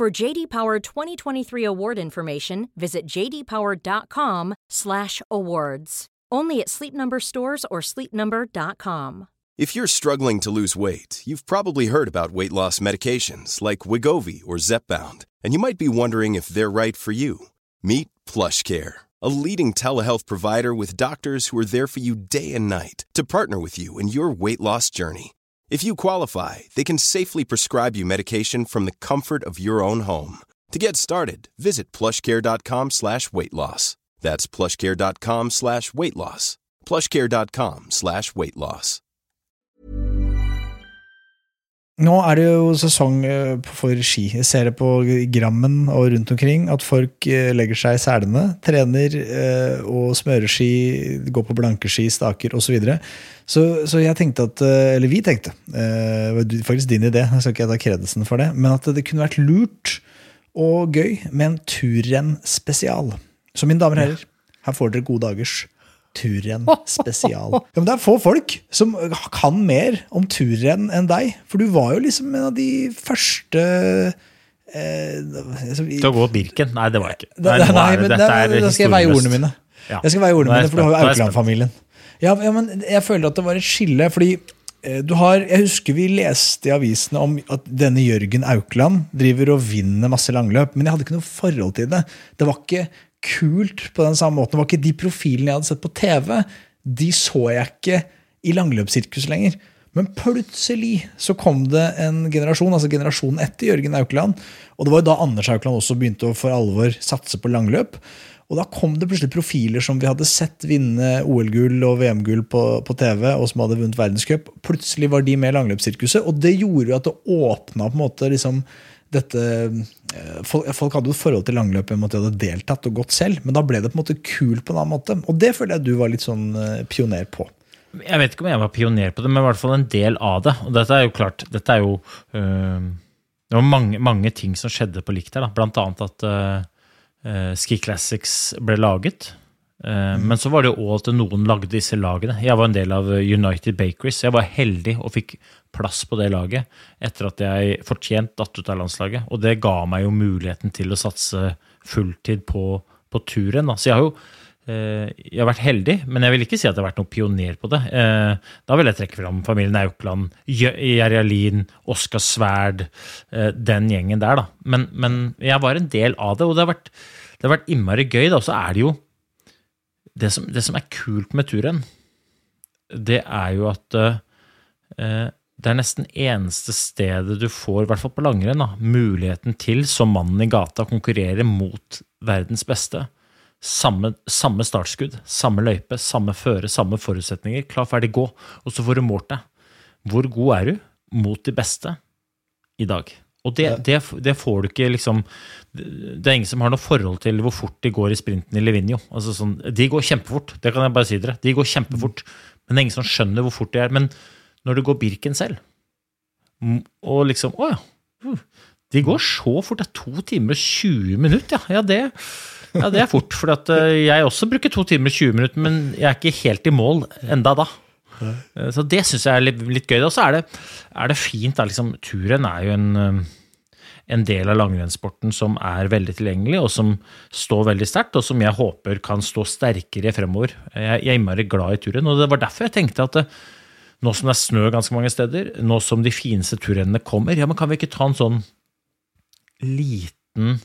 For JD Power 2023 award information, visit jdpower.com/awards. Only at Sleep Number stores or sleepnumber.com. If you're struggling to lose weight, you've probably heard about weight loss medications like Wigovi or Zepbound, and you might be wondering if they're right for you. Meet PlushCare, a leading telehealth provider with doctors who are there for you day and night to partner with you in your weight loss journey. If you qualify, they can safely prescribe you medication from the comfort of your own home. To get started, visit plushcare.com slash weight loss. That's plushcare.com slash weight loss. plushcare.com slash weight loss. Nå er det jo sesong eh, for ski. Jeg ser det på Grammen og rundt omkring at folk eh, legger seg i selene, trener eh, og smører ski, går på blankeski, staker osv. Så, videre. så Så jeg tenkte at Eller vi tenkte, det var faktisk din idé, jeg skal ikke ta kredelsen for det, men at det kunne vært lurt og gøy med en turrenn spesial. Så mine damer og herrer, her får dere gode dagers turrenn spesial. Ja, men det er få folk som kan mer om turrenn enn deg. For du var jo liksom en av de første eh, altså, Til å gå Birken? Nei, det var jeg ikke. Nei, nei, nei men da, da skal jeg veie ordene mine. Ja. Jeg skal veie ordene mine, For du har jo Aukland-familien. Ja, ja, men jeg føler at det var et skille. fordi eh, du har, jeg husker vi leste i avisene om at denne Jørgen Aukland driver og vinner masse langløp, men jeg hadde ikke noe forhold til det. Det var ikke kult på den samme måten. Det var ikke de profilene jeg hadde sett på TV. De så jeg ikke i langløpssirkus lenger. Men plutselig så kom det en generasjon, altså generasjonen etter Jørgen Aukland. Og det var jo da Anders Aukland også begynte å for alvor satse på langløp. Og da kom det plutselig profiler som vi hadde sett vinne OL-gull og VM-gull på, på, TV, og som hadde vunnet verdenscup. Plutselig var de med i langløpssirkuset, og det gjorde jo at det åpna på en måte liksom dette folk, folk, hadde jo et forhold til langløp med at de hadde deltatt og gått selv, men da ble det på en måte kult på en annen måte. Og det føler jeg du var litt sånn eh, pioner på. Jeg vet ikke om jeg var pioner på det, men i hvert fall en del av det. Og dette er jo klart, dette er jo øh, Det var mange, mange, ting som skjedde på likt her. Blant annet at øh, Ski Classics ble laget. Mm. Men så var det jo òg at noen lagde disse lagene. Jeg var en del av United Bakeries. Jeg var heldig og fikk plass på det laget etter at jeg fortjent datt ut av landslaget. Og det ga meg jo muligheten til å satse fulltid på, på turen. Da. Så jeg har jo eh, jeg har vært heldig, men jeg vil ikke si at jeg har vært noen pioner på det. Eh, da vil jeg trekke fram familien Aukland, Alin, Oskar Sverd, den gjengen der, da. Men, men, jeg var en del av det, og det har vært, det har vært innmari gøy. da, Så er det jo det som, det som, er kult med turen, det er jo at eh, det er nesten eneste stedet du får, i hvert fall på langrenn, muligheten til, som mannen i gata, å konkurrere mot verdens beste. Samme, samme, startskudd, samme løype, samme føre, samme forutsetninger. Klar, ferdig, gå. Og så får du målt deg. Hvor god er du mot de beste i dag? Og det, det, det, får du ikke liksom Det er ingen som har noe forhold til hvor fort de går i sprinten i Livigno. Altså sånn, de går kjempefort, det kan jeg bare si dere. De går kjempefort. Men det er ingen som skjønner hvor fort de er. Men når du går Birken selv, og liksom Å ja. Uh, de går så fort. Det er to timer og 20 minutter, ja. Ja, det, ja, det er fort. For uh, jeg også bruker to timer og 20 minutter, men jeg er ikke helt i mål enda da. Eh, så det syns jeg er litt, litt gøy. Og så er er det fint. Da, liksom, turen er jo en, eh, en del av langrennssporten som er veldig tilgjengelig, og som står veldig sterkt, og som jeg håper kan stå sterkere fremover. Jeg, jeg er innmari glad i turen, og det var derfor jeg tenkte at eh, nå som det er snø ganske mange steder, nå som de fineste turrennene kommer, ja, men kan vi ikke ta en sånn liten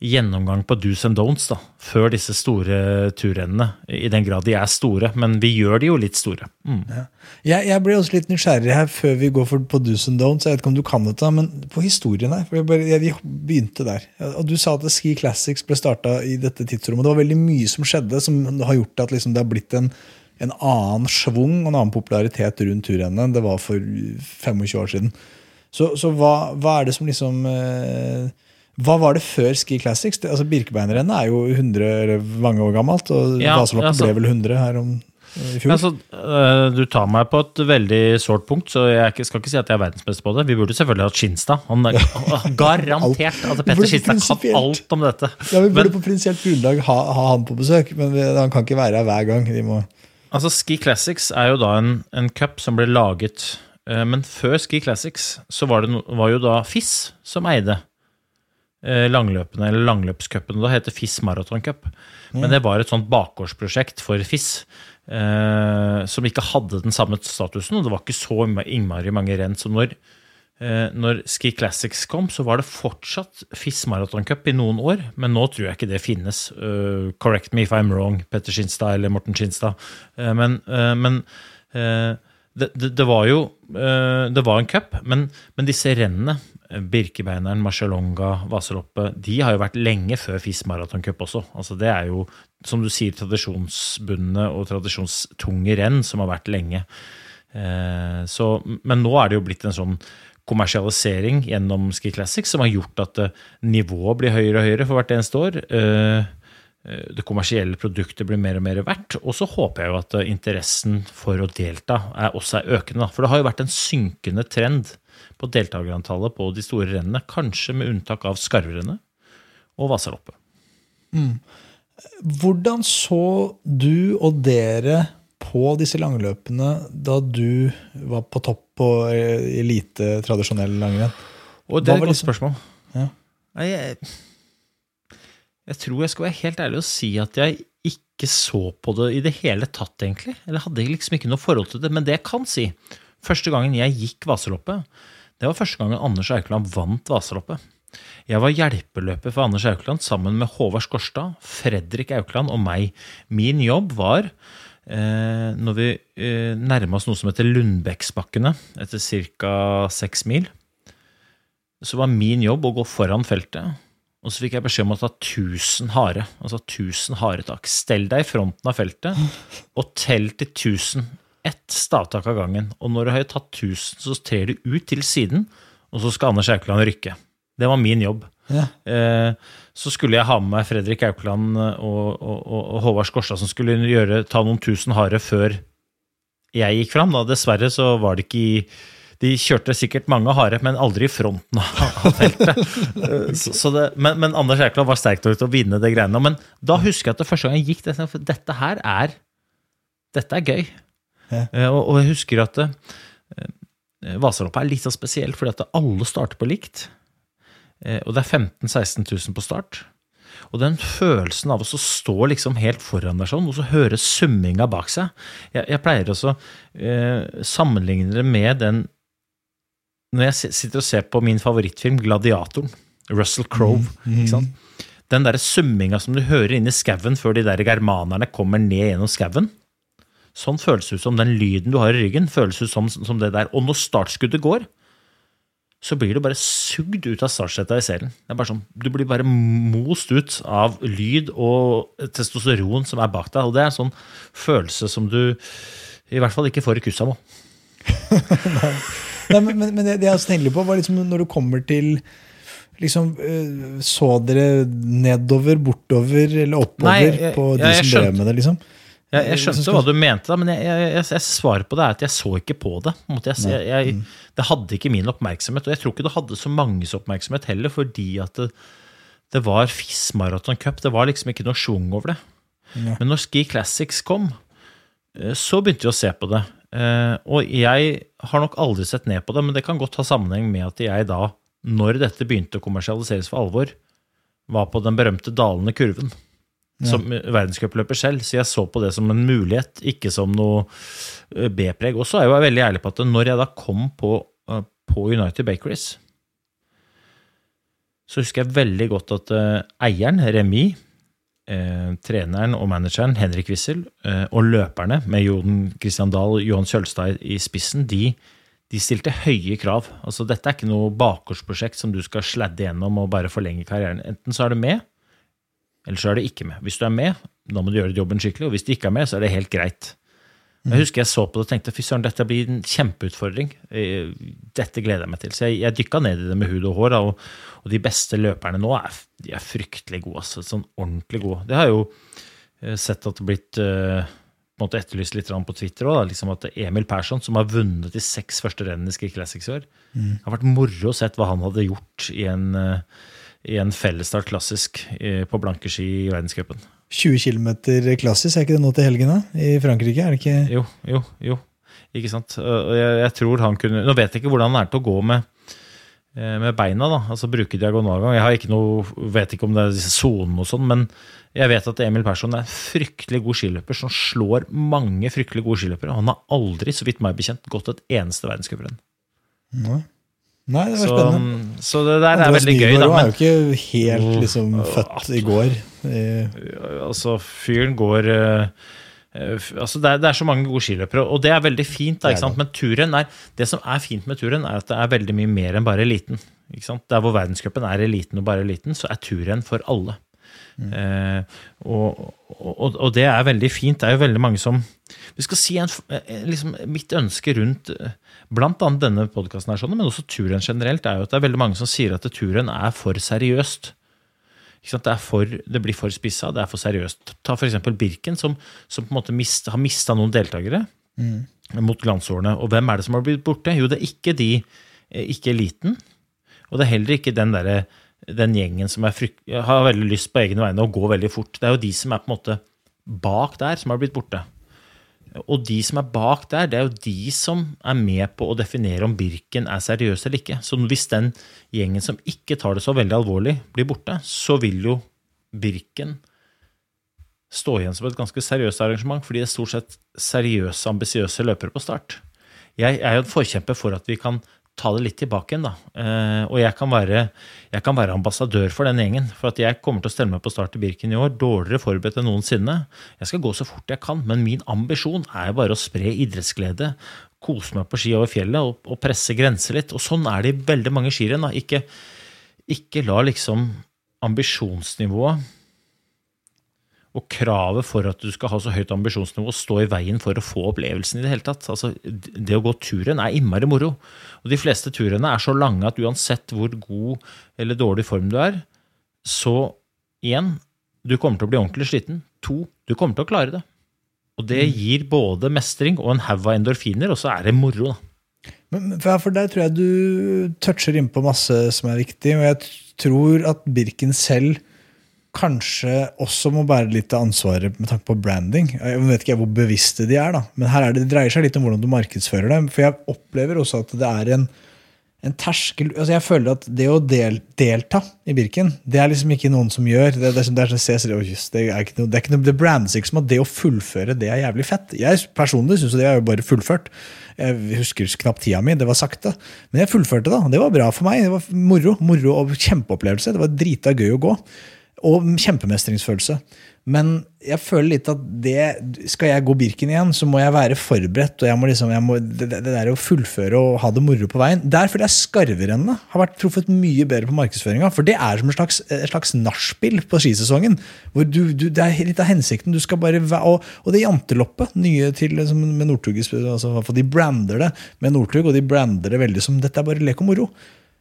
gjennomgang på do's and don'ts da, før disse store turrennene. I den grad de er store, men vi gjør de jo litt store. Mm. Ja. Jeg, jeg blir også litt nysgjerrig her før vi går for, på do's and don'ts. Jeg vet ikke om du kan dette, men på historien her. for jeg bare, jeg, Vi begynte der. Og Du sa at Ski Classics ble starta i dette tidsrommet. Det var veldig mye som skjedde, som har gjort at liksom det har blitt en, en annen schwung og en annen popularitet rundt turrennet enn det var for 25 år siden. Så, så hva, hva, er det som liksom eh, Hva var det før Ski Classics? Det, altså Birkebeinerrennet er jo 100 eller mange år gammelt, og ja, Vasaloppet altså, ble vel 100 her om i fjor. Altså, du tar meg på et veldig sårt punkt, så jeg skal ikke si at jeg er verdensmester på det. Vi burde selvfølgelig hatt Skinstad. Han er garantert at Petter Skinstad kan alt om dette. Ja, Vi burde men, på prinsipielt grunnlag ha, ha, han på besøk, men han kan ikke være her hver gang. Må Altså, Ski Classics er jo da en, en cup som ble laget eh, Men før Ski Classics så var det var jo da FIS som eide eh, langløpene, eller langløpscupen. Da heter FIS Marathon Cup. Men det var et sånt bakgårdsprosjekt for FIS. Eh, som ikke hadde den samme statusen, og det var ikke så innmari mange renn. Så når, eh, når Ski Classics kom, så var det fortsatt FIS Marathon Cup i noen år, men nå tror jeg ikke det finnes. Uh, correct me if I'm wrong, Petter Skinstad eller Morten Skinstad. Uh, men, uh, men det, det, det, var jo Det var en cup, men, men disse rennene Birkebeineren, Marcialonga, Vaseloppet De har jo vært lenge før FIS Marathon Cup også. Altså det er jo, som du sier, tradisjonsbundne og tradisjonstunge renn som har vært lenge. Eh, så, men nå er det jo blitt en sånn kommersialisering gjennom Ski Classics som har gjort at eh, nivået blir høyere og høyere for hvert eneste år. Eh, eh, det kommersielle produktet blir mer og mer verdt. Og så håper jeg jo at eh, interessen for å delta er også er økende. For det har jo vært en synkende trend på deltakerantallet på de store rennene, kanskje med unntak av Skarvrennet og Vasaloppet. Mm. Hvordan så du og dere på disse langløpene da du var på topp på elite, tradisjonell langrenn? Og det er et godt liksom? spørsmål. Ja. Jeg, jeg, tror jeg skal være helt ærlig og si at jeg ikke så på det i det hele tatt, egentlig. Eller hadde liksom ikke noe forhold til det. Men det jeg kan si Første gangen jeg gikk Vasaloppet, det var første gangen Anders Aukland vant Vasaloppet. Jeg var hjelpeløper for Anders Aukland sammen med Håvard Skorstad, Fredrik Aukland og meg. Min jobb var, eh, når vi eh, nærma oss noe som heter Lundbekksbakkene, etter ca. seks mil, så var min jobb å gå foran feltet. Og så fikk jeg beskjed om å ta 1000 hare. Altså 1000 haretak. Stell deg i fronten av feltet og tell til 1000 ett stavtak av gangen. Og når du har tatt 1000, så trer du ut til siden, og så skal Anders Aukland rykke. Det var min jobb. Ja. Eh, så skulle jeg ha med meg Fredrik Aukland og, og, og, Håvard Skorstad, som skulle gjøre, ta noen tusen harde før jeg gikk fram. Da. Dessverre så var det ikke i de kjørte sikkert mange harde, men aldri i fronten av feltet. Eh, så det, men, men, Anders Aukland var sterk nok til å vinne det greiene. Men da husker jeg at det første gang jeg gikk, det, for dette her er dette er gøy. Ja. Eh, og, og, jeg husker at uh, Vasaloppet er litt så spesielt, fordi at alle starter på likt. Og det er 15 000-16 000 på start. Og den følelsen av å stå liksom helt foran deg sånn, og så høre summinga bak seg Jeg, jeg pleier også uh, sammenligne det med den Når jeg sitter og ser på min favorittfilm, 'Gladiatoren', Russell Crowe. Mm, mm. Den derre summinga som du hører inni skauen før de der germanerne kommer ned gjennom skauen. Sånn føles det ut som den lyden du har i ryggen, føles ut som, som det der. Og når startskuddet går, så blir du bare sugd ut av startsetta i selen. Det er bare sånn, Du blir bare most ut av lyd og testosteron som er bak deg. Og det er en sånn følelse som du i hvert fall ikke får i nå Nei, men, men, men, det jeg også tenkte på, var liksom når du kommer til liksom, eh, Så dere nedover, bortover eller oppover Nei, jeg, på de som drev med det? liksom? Jeg, jeg skjønte hva du mente, men jeg, jeg, jeg, svaret på det er at jeg så ikke på det. Mm. det hadde ikke min oppmerksomhet, og jeg tror ikke det hadde så manges oppmerksomhet heller, fordi at det, det var FIS Marathon Cup. Det var liksom ikke noe schwung over det. Ja. Men når Ski Classics kom, eh, så begynte vi å se på det. Eh, og jeg har nok aldri sett ned på det, men det kan godt ha sammenheng med at jeg da, når dette begynte å kommersialiseres for alvor, var på den berømte dalende kurven som verdenscupløper selv, så jeg så på det som en mulighet, ikke som noe eh, B-preg. Og så er jeg veldig ærlig på at når jeg da kom på, eh, på United Bakeries, så husker jeg veldig godt at uh, eieren, Remi, eh, treneren og manageren, Henrik Wissel, eh, og løperne, med Jon Christian Dahl og Johan Kjølstad i spissen, de, de, stilte høye krav. Altså, dette er ikke noe bakgårdsprosjekt som du skal sladde gjennom og bare forlenge karrieren. Enten så er du med, eller så er det ikke med. Hvis du er med, da må du gjøre jobben skikkelig, og hvis du ikke er med, så er det helt greit. Jeg mm. husker jeg så på det og tenkte fy søren, dette blir en kjempeutfordring. Eh, dette gleder jeg meg til. Så jeg, jeg dykka ned i det med hud og hår. Og, og de beste løperne nå er, de er fryktelig gode. Altså, sånn ordentlig gode. Det har jeg jo eh, sett at det har blitt uh, på en måte etterlyst litt på Twitter òg. Liksom at Emil Persson, som har vunnet de seks første rennene i Ski Classics i år, mm. har vært moro å se hva han hadde gjort i en, uh, i en fellesstart klassisk uh, på blanke ski i verdenscupen. 20 km klassisk, er ikke det nå til helgen da? I Frankrike? er det ikke? Jo, jo, jo. Ikke sant. Jeg, jeg, tror han kunne Nå vet jeg ikke hvordan han er til å gå med, eh, med beina, da. Altså bruke diagonalgang. Jeg har ikke noe, vet ikke om det er disse sonene og sånn, men jeg vet at Emil Persson er en fryktelig god skiløper som slår mange fryktelig gode skiløpere. Han har aldri, så vidt meg bekjent, gått et eneste verdenscuprenn. Nei, det var så, spennende. Så det der Andreas er veldig gøy. Andreas Nygaard er jo ikke helt liksom, født i går. Altså, fyren går uh, altså det er, det, er, så mange gode skiløpere, og det er veldig fint. Da, Men turen er, det som er fint med turen, er at det er veldig mye mer enn bare eliten. Der hvor verdenscupen er eliten og bare eliten, så er turen for alle. Mm. Eh, og, og, og, det er veldig fint. Det er jo veldig mange som Vi skal si en, liksom, Mitt ønske rundt blant annet denne podkasten, sånn, men også turen generelt, er jo at det er veldig mange som sier at turen er for seriøst. Det, for, det, blir for spissa, det er for seriøst. Ta f.eks. Birken, som, som, på en måte mist, har mista noen deltakere mm. mot glansårene. Og hvem er det som har blitt borte? Jo, det er ikke de, ikke eliten. Og det er heller ikke den, der, den gjengen som frykt, har veldig lyst på egne vegne og går veldig fort. Det er jo de som er på en måte bak der, som har blitt borte. Og de som er bak der, det er jo de som er med på å definere om Birken er seriøs eller ikke. Så hvis den gjengen som ikke tar det så veldig alvorlig, blir borte, så vil jo Birken stå igjen som et ganske seriøst arrangement, fordi det er stort sett seriøse, ambisiøse løpere på start. Jeg er jo en forkjemper for at vi kan ta det litt tilbake igjen, da. Eh, og jeg kan, være, jeg kan, være, ambassadør for den gjengen. For at jeg kommer til å stelle meg på start i Birken i år dårligere forberedt enn noensinne. Jeg skal gå så fort jeg kan, men min ambisjon er bare å spre idrettsglede. Kose meg på ski over fjellet og, og presse grenser litt. Og sånn er det i veldig mange skirenn. Ikke, ikke la liksom ambisjonsnivået og kravet for at du skal ha så høyt ambisjonsnivå, stå i veien for å få opplevelsen i det hele tatt. Altså, det å gå turen er innmari moro. Og de fleste turene er så lange at uansett hvor god eller dårlig form du er, så én, du kommer til å bli ordentlig sliten. To, du kommer til å klare det. Og det mm. gir både mestring og en haug av endorfiner, og så er det moro, da. Men, for der tror jeg du toucher innpå masse som er viktig, og jeg tror at Birken selv kanskje også må bære litt av ansvaret med tanke på branding. Jeg vet ikke hvor bevisste de er, da. men her er det, det dreier seg litt om hvordan du markedsfører dem. For jeg opplever også at det er en, en terskel altså Jeg føler at det å del, delta i Birken, det er liksom ikke noen som gjør. Det, det, det, er, ikke noe, det er det brandes ikke som at det å fullføre det er jævlig fett. Jeg personlig syns det er jo bare fullført. Jeg husker knapt tida mi, det var sakte. Men jeg fullførte, da. Det var bra for meg. Det var moro, moro og kjempeopplevelse. Det var drita gøy å gå. Og kjempemestringsfølelse. Men jeg føler litt at det, skal jeg gå Birken igjen, så må jeg være forberedt. og jeg må liksom, jeg må, det, det, der å fullføre og ha det moro på veien. Der føler jeg skarverennene har vært truffet mye bedre på markedsføringa. For det er som et slags, et slags nachspiel på skisesongen. hvor du, du, Det er litt av hensikten. du skal bare, Og, og det janteloppet nye til liksom, med Northug, altså, de brander det med Northug, og de brander det veldig som dette er bare lek og moro.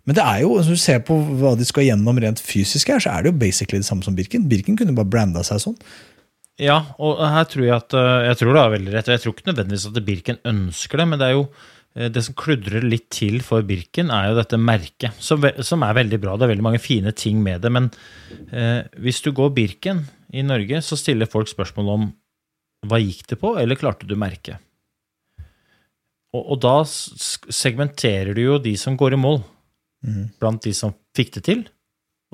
Men det er jo, hvis du ser på hva de skal gjennom rent fysisk, her, så er det jo basically det samme som Birken. Birken kunne bare branda seg sånn. Ja, og her tror jeg at eh, jeg tror du har veldig rett. og Jeg tror ikke nødvendigvis at Birken ønsker det, men det er jo eh, det som kludrer litt til for Birken, er jo dette merket, som, som er veldig bra. Det er veldig mange fine ting med det. Men eh, hvis du går Birken i Norge, så stiller folk spørsmål om hva gikk det på, eller klarte du merket? Og, og da segmenterer du jo de som går i mål mm. blant de som fikk det til,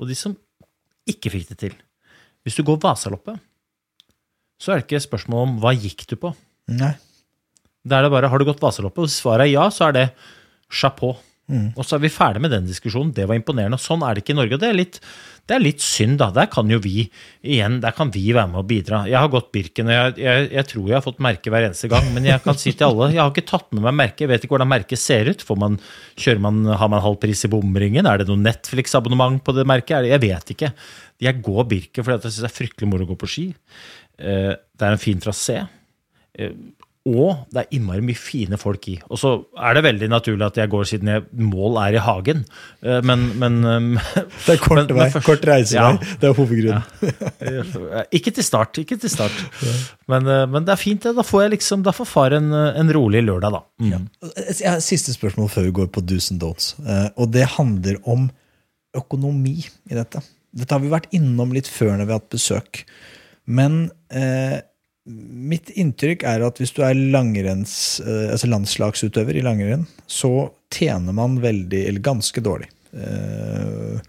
og de som ikke fikk det til. Hvis du går Vasaloppet, så er det ikke spørsmål om hva gikk du på. Nei. Da er det bare har du gått Vasaloppet, og svaret er ja, så er det chapeau. Mm. Og så er vi ferdig med den diskusjonen. Det var imponerende. Sånn er det ikke i Norge. og det er litt det er litt synd, da. Der kan jo vi igjen, der kan vi være med og bidra. Jeg har gått Birken, og jeg, jeg, jeg, tror jeg har fått merke hver eneste gang. Men jeg kan si til alle jeg har ikke tatt med meg merke. Jeg vet ikke hvordan merket ser ut. Man, man, har man halv pris i bomringen? Er det noe Netflix-abonnement på det merket? Jeg vet ikke. Jeg går Birken fordi jeg syns det er fryktelig moro å gå på ski. Eh, det er en fin trasé. Eh, Og det er innmari mye fine folk i. Og så er det veldig naturlig at jeg går siden jeg, mål er i hagen. Eh, men, men Det er kort men, vei. Først, kort reisevei. Ja, det er hovedgrunnen. Ja. Ikke til start. Ikke til start. Men, eh, men, det er fint. Da får jeg liksom, da får far en, en rolig lørdag, da. Mm. Ja. Siste spørsmål før vi går på do's and don'ts. Eh, og det handler om økonomi i dette. Dette har vi vært innom litt før når vi har hatt besøk. Men eh, Mitt inntrykk er at hvis du er langrenns, eh, altså landslagsutøver i langrenn, så tjener man veldig, eller ganske dårlig. Eh,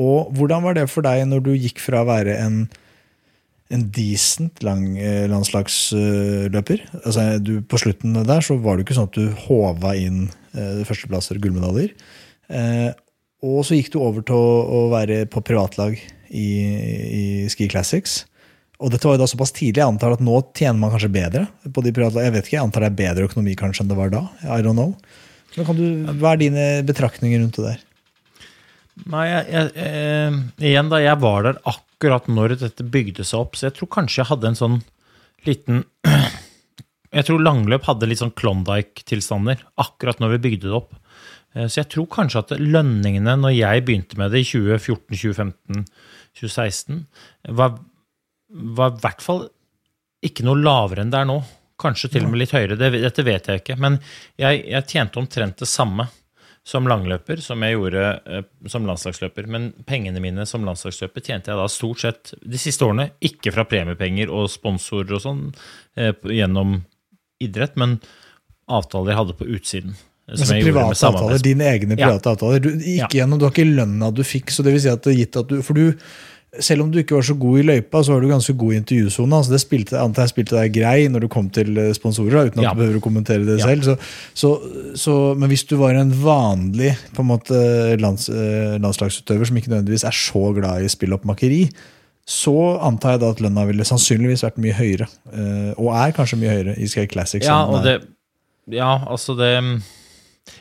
og hvordan var det for deg når du gikk fra å være en, en decent lang, eh, landslagsløper? Altså, du, på slutten der så var det ikke sånn at du håva inn førsteplasser og gullmedaljer. Og så gikk du over til å være på privatlag i, i Ski Classics. Og dette var jo da såpass tidlig. Jeg antar at nå tjener man kanskje bedre. på de private, Jeg vet ikke, jeg antar det er bedre økonomi kanskje enn det var da. I don't know. Men kan du, Hva er dine betraktninger rundt det der? Nei, jeg, jeg, eh, Igjen, da jeg var der akkurat når dette bygde seg opp, så jeg tror kanskje jeg hadde en sånn liten Jeg tror langløp hadde litt sånn Klondyke-tilstander akkurat når vi bygde det opp. Eh, så jeg tror kanskje at lønningene når jeg begynte med det i 2014, 2015, 2016, var var i hvert fall ikke noe lavere enn det er nå. Kanskje til og med litt høyere, det, dette vet jeg ikke. Men jeg, jeg, tjente omtrent det samme som langløper som jeg gjorde eh, som landslagsløper. Men pengene mine som landslagsløper tjente jeg da stort sett de siste årene ikke fra premiepenger og sponsorer og sånn eh, gjennom idrett, men avtaler jeg hadde på utsiden. Altså private avtaler, Dine egne private ja. avtaler. Du, ikke ja. gjennom, du har ikke lønna du fikk, så det vil si at det gitt at du For du selv om du ikke var så god i løypa, så var du ganske god i intervjusona. Altså det spilte, antar jeg spilte deg grei når du kom til eh, sponsorer, uten at ja. du behøver å kommentere det ja. selv. Så, så, så, men hvis du var en vanlig på en måte, lands, eh, landslagsutøver som ikke nødvendigvis er så glad i spilloppmakeri, så antar jeg da at lønna ville sannsynligvis vært mye høyere. Eh, og er kanskje mye høyere i Skate Classic. Ja, og det, ja, altså det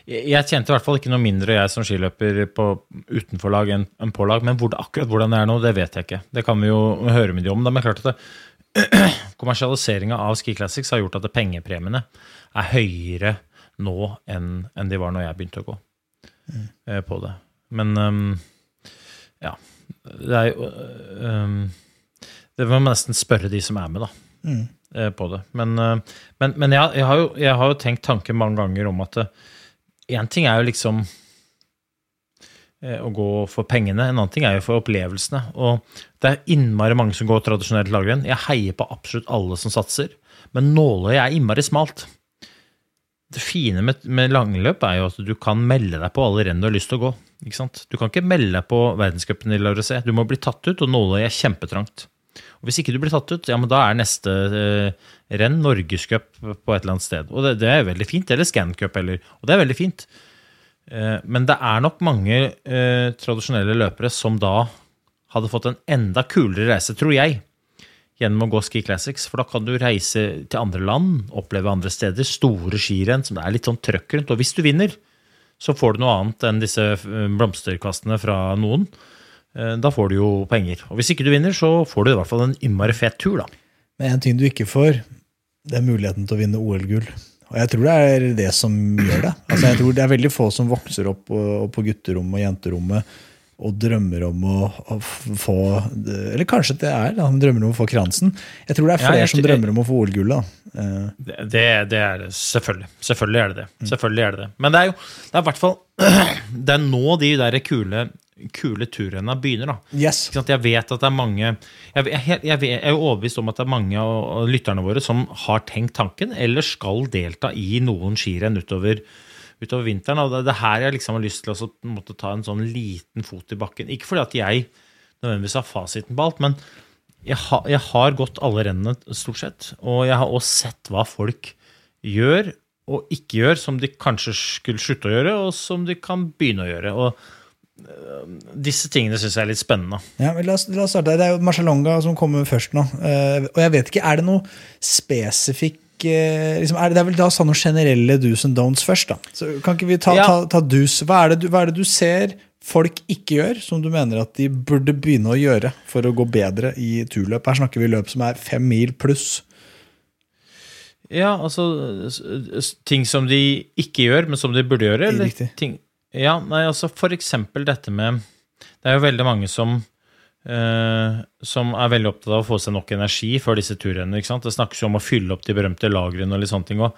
jeg kjente i hvert fall ikke noe mindre jeg som skiløper på utenfor lag enn på lag. Men hvor, akkurat hvordan det er nå, det vet jeg ikke. Det kan vi jo høre med de om. Da. Men klart at kommersialiseringa av Ski Classics har gjort at pengepremiene er høyere nå enn, enn de var når jeg begynte å gå mm. på det. Men um, ja. Det er jo um, Det må man nesten spørre de som er med, da. Mm. På det. Men, men, men jeg, jeg, har jo, jeg, har jo, tenkt tanken mange ganger om at Én ting er jo liksom eh, å gå for pengene, en annen ting er jo for opplevelsene. Og det er innmari mange som går tradisjonelt langrenn. Jeg heier på absolutt alle som satser, men nåløyet er innmari smalt. Det fine med, med langløp er jo at du kan melde deg på alle renn du har lyst til å gå. Du kan ikke melde deg på verdenscupen i. Du må bli tatt ut, og nåløyet er kjempetrangt. Og Hvis ikke du blir tatt ut, ja, men da er neste eh, renn norgescup på et eller annet sted. Og det, det er veldig fint. Eller Scancup, eller Og det er veldig fint. Eh, men det er nok mange eh, tradisjonelle løpere som da hadde fått en enda kulere reise, tror jeg, gjennom å gå Ski Classics. For da kan du reise til andre land, oppleve andre steder, store skirenn som det er litt sånn trøkk rundt. Og hvis du vinner, så får du noe annet enn disse eh, blomsterkastene fra noen. Eh, da får du jo penger. Og hvis ikke du vinner, så får du i hvert fall en innmari fet tur, da. Men en ting du ikke får, det er muligheten til å vinne OL-gull. Og jeg tror det er det som gjør det. Altså jeg tror Det er veldig få som vokser opp på, gutterommet og jenterommet og drømmer om å, å, få Eller kanskje det er da, de drømmer om å få kransen. Jeg tror det er flere ja, som drømmer om å få OL-gullet. Det, det, det, er det. Selvfølgelig. Selvfølgelig er det det. Mm. Selvfølgelig er det det. Men det er jo det er i hvert fall Det er nå de der kule kule turrenna begynner. da. Yes. Jeg vet at det er mange Jeg, jeg, jeg er jo overbevist om at det er mange av lytterne våre som har tenkt tanken, eller skal delta i noen skirenn utover, utover vinteren. og Det er her jeg liksom har lyst til å måtte ta en sånn liten fot i bakken. Ikke fordi at jeg nødvendigvis har fasiten på alt, men jeg ha, jeg har gått alle rennene stort sett. Og jeg har også sett hva folk gjør og ikke gjør, som de kanskje skulle slutte å gjøre, og som de kan begynne å gjøre. og disse tingene syns jeg er litt spennende. Ja, la oss, la oss, starte. Det er jo Marcialonga som kommer først nå. Uh, og jeg vet ikke, Er det noe spesifikk uh, liksom, er det, det, er vel da sånne generelle do's and don'ts først. da. Så Kan ikke vi ta, ja. ta, ta do's? Hva er, det, hva er, det, du ser folk ikke gjør, som du mener at de burde begynne å gjøre for å gå bedre i turløp? Her snakker vi løp som er fem mil pluss. Ja, altså ting som de ikke gjør, men som de burde gjøre? Eller Riktig. Ting, ja, nei, altså for eksempel dette med Det er jo veldig mange som eh, som er veldig opptatt av å få seg nok energi før disse turrennene. ikke sant? Det snakkes jo om å fylle opp de berømte lagrene og litt sånne ting. og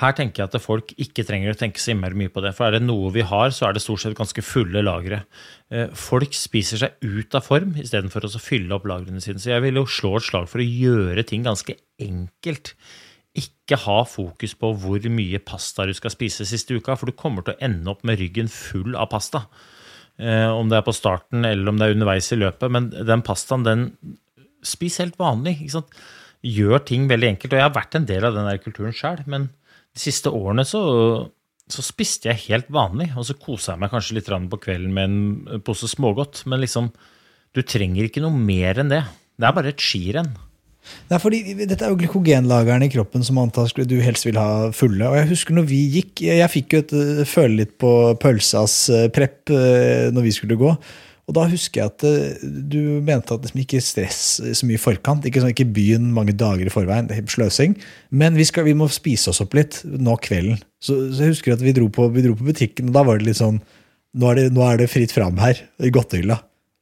her tenker jeg at folk ikke trenger å tenke så innmari mye på det. For er det noe vi har, så er det stort sett ganske fulle lagre. Eh, folk spiser seg ut av form istedenfor å fylle opp lagrene sine. Så jeg vil jo slå et slag for å gjøre ting ganske enkelt. Ikke ha fokus på hvor mye pasta du skal spise siste uka, for du kommer til å ende opp med ryggen full av pasta. Eh, om det er på starten eller om det er underveis i løpet. Men den pastaen, den Spis helt vanlig. Gjør ting veldig enkelt. Og jeg har vært en del av den kulturen sjøl, men de siste årene så, så, spiste jeg helt vanlig, og så kosa jeg meg kanskje litt på kvelden med en pose smågodt. Men liksom, du trenger ikke noe mer enn det. Det er bare et skirenn. Er fordi, Dette er jo glykogenlagrene i kroppen som antas du helst vil ha fulle. og Jeg husker når vi gikk, jeg fikk jo et, føle litt på pølsas prep prepp eh, når vi skulle gå. Og da husker jeg at eh, du mente at liksom ikke stress så mye i forkant. Ikke, sånn, ikke byen mange dager i forveien. det er Sløsing. Men vi, skal, vi, må spise oss opp litt nå kvelden. Så, så jeg husker at vi dro, på, vi dro, på, butikken, og da var det litt sånn Nå er det, nå er det fritt fram her, i godtehylla.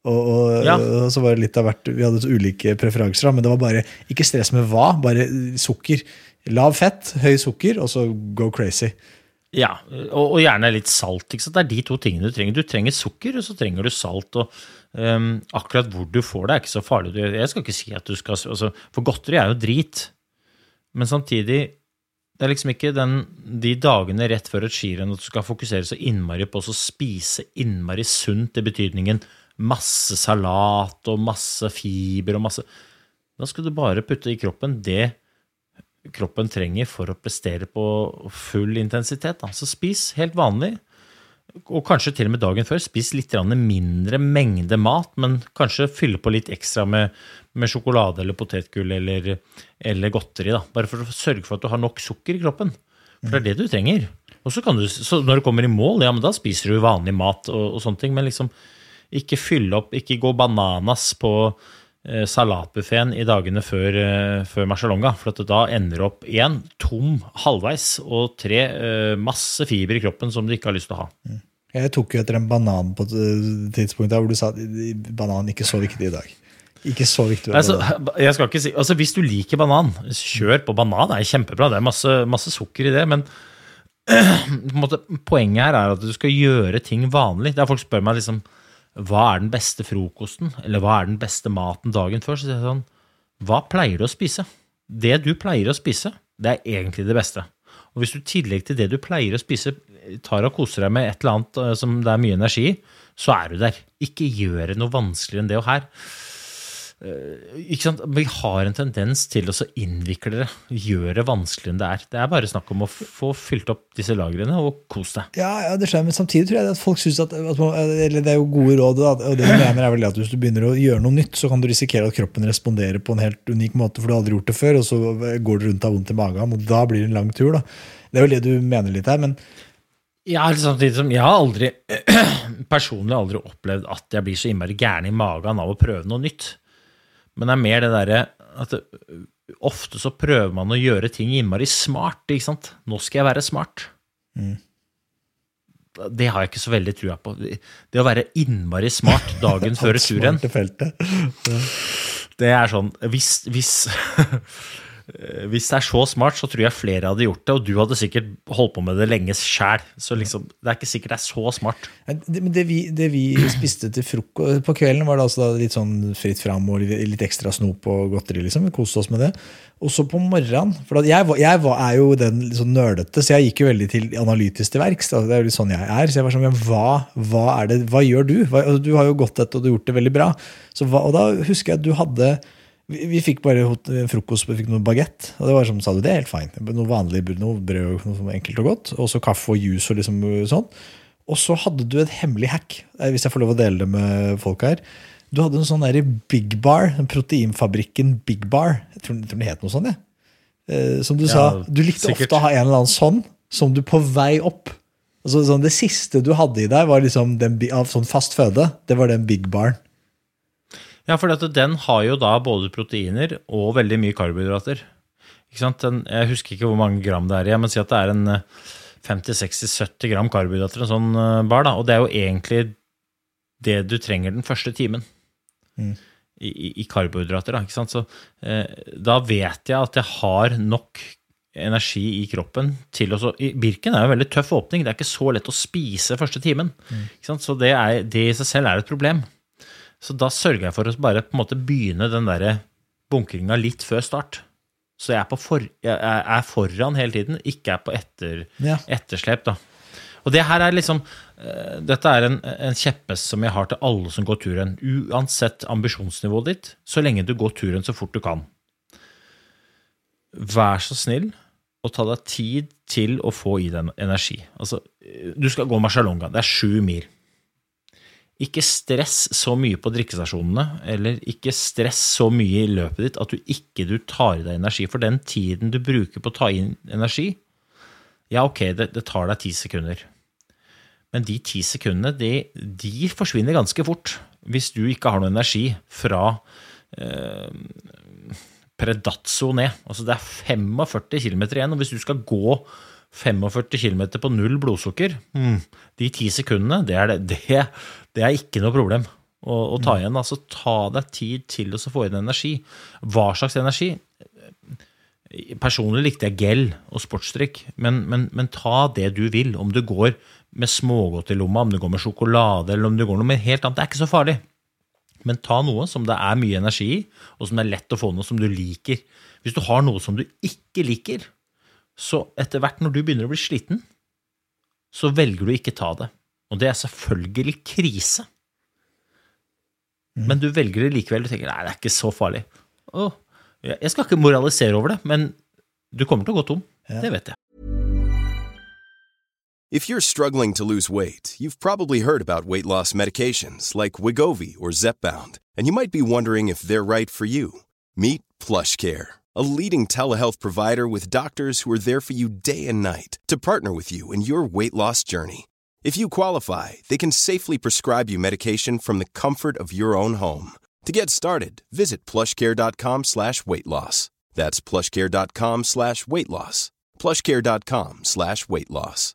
Og, og, ja. og, så var det litt av hvert, Vi hadde ulike preferanser, men det var bare ikke stress med hva, bare sukker. Lav fett, høy sukker, og så go crazy. Ja, og, og, gjerne litt salt. Det er de to tingene du trenger. Du trenger sukker, og så trenger du salt. og um, Akkurat hvor du får det, er ikke så farlig. Jeg skal ikke si at du skal altså, For godteri er jo drit. Men samtidig det er liksom ikke den, de dagene rett før et skirenn at du skal fokusere så innmari på å spise innmari sunt, i betydningen masse salat og masse fiber og masse Da skal du bare putte i kroppen det kroppen trenger for å prestere på full intensitet. Da. Så spis helt vanlig, og kanskje til og med dagen før. Spis litt mindre mengde mat, men kanskje fylle på litt ekstra med, med sjokolade eller potetgull eller, eller godteri. Da. Bare for å sørge for at du har nok sukker i kroppen. For det er det du trenger. Og så, du, så når du kommer i mål, ja, men da spiser du vanlig mat og, og sånne ting. Men liksom ikke fylle opp, ikke gå bananas på Eh, salatbuffeen i dagene før, eh, før Marcialonga. For at da ender du opp én tom halvveis, og tre eh, masse fiber i kroppen som du ikke har lyst til å ha. Mm. Jeg tok jo etter en banan på et tidspunkt hvor du sa at banan ikke så viktig i dag. Ikke så viktig. Altså, jeg skal ikke si, altså Hvis du liker banan, kjør på banan. Det er kjempebra. Det er masse, masse sukker i det. Men måte, poenget her er at du skal gjøre ting vanlig. Der folk spør meg liksom hva er den beste frokosten, eller hva er den beste maten dagen før, så sier jeg sånn Hva pleier du å spise? Det du pleier å spise, det er egentlig det beste. Og hvis du i tillegg til det du pleier å spise, tar og koser deg med et eller annet eh, som det er mye energi i, så er du der. Ikke gjør det noe vanskeligere enn det. Og her Vi har en tendens til å innvikle det, gjøre det vanskeligere enn det er. Det er bare snakk om å få fylt opp disse lagrene og kos deg. Ja, ja, det skjer, men samtidig tror jeg at folk synes at, at eller Det er jo gode råd, og det jeg mener er vel at hvis du begynner å gjøre noe nytt, så kan du risikere at kroppen responderer på en helt unik måte, for du har aldri gjort det før, og så går du rundt av vondt i magen, og da blir det en lang tur. da. Det er vel det du mener litt her, men ja, samtidig som Jeg har aldri personlig aldri opplevd at jeg blir så innmari gæren i magen av å prøve noe nytt. Men det er mer det derre at det, ofte så prøver man å gjøre ting innmari smart. ikke sant? Nå skal jeg være smart. Mm. Det har jeg ikke så veldig trua på. Det å være innmari smart dagen før turen Det er sånn Hvis, hvis hvis det er så smart, så tror jeg flere hadde gjort det. Og du hadde sikkert holdt på med det lenge sjæl. Så liksom, det er ikke sikkert det er så smart. Det, det, vi, det vi, spiste til frokost på kvelden, var det altså litt sånn fritt fram og litt ekstra snop og godteri. liksom, Vi koste oss med det. Og så på morgenen For jeg, jeg var, er jo den sånn nerdete, så jeg gikk jo veldig til analytisk til verks. Det er jo litt sånn jeg er. Så jeg var sånn, hva, hva, er det, hva gjør du? Hva, altså, du har jo gått etter og du har gjort det veldig bra. Så, og da husker jeg at du hadde vi, vi fikk bare frokost, vi fikk noe bagett. Og det var som sa du, det er helt fint. Noe vanlig noe brød, noe enkelt og godt. Og så kaffe og juice og liksom sånn. Og så hadde du et hemmelig hack, eh, hvis jeg får lov å dele det med folk her. Du hadde en sånn der Big Bar, proteinfabrikken Big Bar. Jeg tror, jeg tror det het noe sånt. Ja. Eh, som du ja, sa, du likte sikkert. ofte å ha en eller annen sånn som du på vei opp altså, sånn, Det siste du hadde i deg var liksom den, av sånn fast føde. Det var den Big Baren. Ja, for den har jo da både proteiner og veldig mye karbohydrater. Den, jeg husker ikke hvor mange gram det er i, men si at det er en 50-60-70 eh, gram karbohydrater, en sånn eh, bar. da, Og det er jo egentlig det du trenger den første timen. Mm. I, i, karbohydrater. Da? Så, eh, da vet jeg at jeg har nok energi i kroppen til å Birken er jo en veldig tøff åpning. Det er ikke så lett å spise første timen. Mm. Så det, er, det, i seg selv er et problem. Så da sørger jeg for å bare på en måte begynne den der bunkringa litt før start. Så jeg er, for, jeg er, foran hele tiden, ikke er på etter, ja. etterslep. da. Og det her er liksom uh, Dette er en, en kjepphest som jeg har til alle som går turen. Uansett ambisjonsnivået ditt, så lenge du går turen så fort du kan. Vær så snill og ta deg tid til å få i deg energi. Altså, du skal gå marsjalonga. Det er sju mil. Ikke stress så mye på drikkestasjonene, eller ikke stress så mye i løpet ditt at du ikke du tar i deg energi. For den tiden du bruker på å ta inn energi, ja, ok, det, det tar deg ti sekunder. Men de ti sekundene, de, de, forsvinner ganske fort hvis du ikke har noe energi fra eh, Predazzo ned. Altså det er 45 km igjen, og hvis du skal gå 45 km på null blodsukker, mm. de ti sekundene, det er, det, det, det er ikke noe problem å, å ta igjen. Altså, ta deg tid til å få inn energi. Hva slags energi? Personlig likte jeg gel og sportsdrikk, men, men, men, ta det du vil. Om du går med smågodt i lomma, om du går med sjokolade eller om du går noe helt annet, det er ikke så farlig. Men ta noe som det er mye energi i, og som det er lett å få noe som du liker. Hvis du har noe som du ikke liker, så etter hvert når du begynner å bli sliten, så velger du ikke ta det. Og det er selvfølgelig krise. Men du velger det likevel. Du tenker nei, det er ikke så farlig. Åh, jeg skal ikke moralisere over det, men du kommer til å gå tom. Ja. Det vet jeg. If you're struggling to lose weight, you've probably heard about weight loss medications like Wigovi or Zepbound, and you might be wondering if they're right for you. Meet PlushCare, a leading telehealth provider with doctors who are there for you day and night to partner with you in your weight loss journey. If you qualify, they can safely prescribe you medication from the comfort of your own home. To get started, visit plushcare.com slash weight loss. That's plushcare.com slash weight loss. Plushcare.com slash weight loss.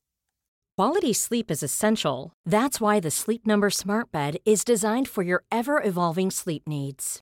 Quality sleep is essential. That's why the Sleep Number Smart Bed is designed for your ever evolving sleep needs.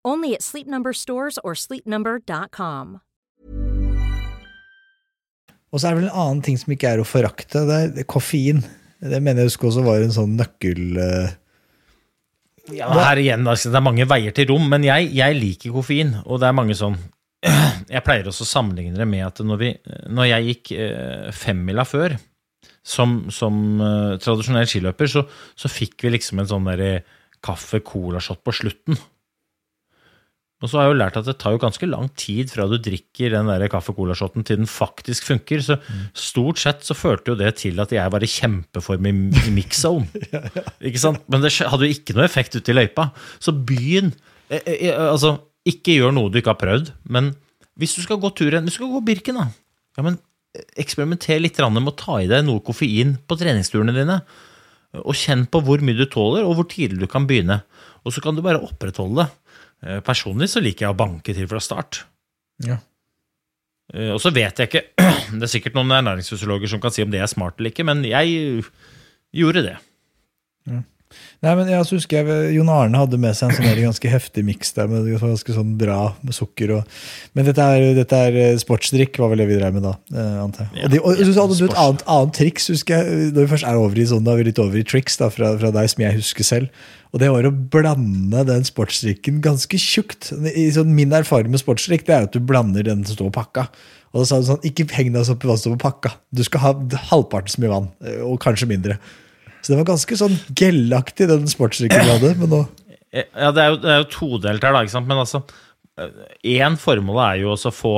Only at Sleep Number stores or sleepnumber.com. Og så er det vel en annen ting som ikke er å forakte, det er koffein. Det mener jeg husker også var en sånn nøkkel... Uh... Ja, her igjen, altså, Det er mange veier til rom, men jeg, jeg, liker koffein. Og det er mange sånn Jeg pleier også å sammenligne det med at når, vi, når jeg gikk uh, femmila før, som, som uh, tradisjonell skiløper, så, så, fikk vi liksom en sånn kaffe-cola-shot på slutten. Og så har jeg jo lært at det tar jo ganske lang tid fra du drikker den der kaffe-cola-shoten til den faktisk funker. Så stort sett så førte jo det til at jeg var i kjempeform i, mix-zone. Ikke sant? Men det hadde jo ikke noe effekt ute i løypa. Så byen eh, eh, eh, Altså, ikke gjør noe du ikke har prøvd, men hvis du skal gå turen Hvis du skal gå Birken, da. Ja, men eksperimenter litt med å ta i deg noe koffein på treningsturene dine. Og kjenn på hvor mye du tåler, og hvor tidlig du kan begynne. Og så kan du bare opprettholde det. Eh, personlig så liker jeg å banke til fra start. Ja. Eh, og så vet jeg ikke Det er sikkert noen ernæringsfysiologer som kan si om det er smart eller ikke, men jeg gjorde det. Ja. Nei, men jeg husker jeg, Jon Arne hadde med seg en sånn ganske heftig miks der med ganske sånn bra med sukker. Og, men dette er, dette er, eh, sportsdrikk, var vel det vi drev med da. antar jeg. og, de, og, så hadde du et annet, annet triks, husker jeg, når vi først er over i sånn, da er vi litt over i triks da, fra, fra deg, som jeg husker selv. Og det var å blande den sportsdrikken ganske tjukt. I, sånn, min erfaring med sportsdrikk det er at du blander den som står på pakka. Og da sa du sånn, Ikke heng deg opp i hva som står på pakka. Du skal ha halvparten så mye vann. Eh, og kanskje mindre. Så det var ganske sånn gellaktig, den sportsdrikken du hadde. men nå... Ja, Det er jo, det er jo todelt her, da. ikke sant? Men altså, én formål er jo å få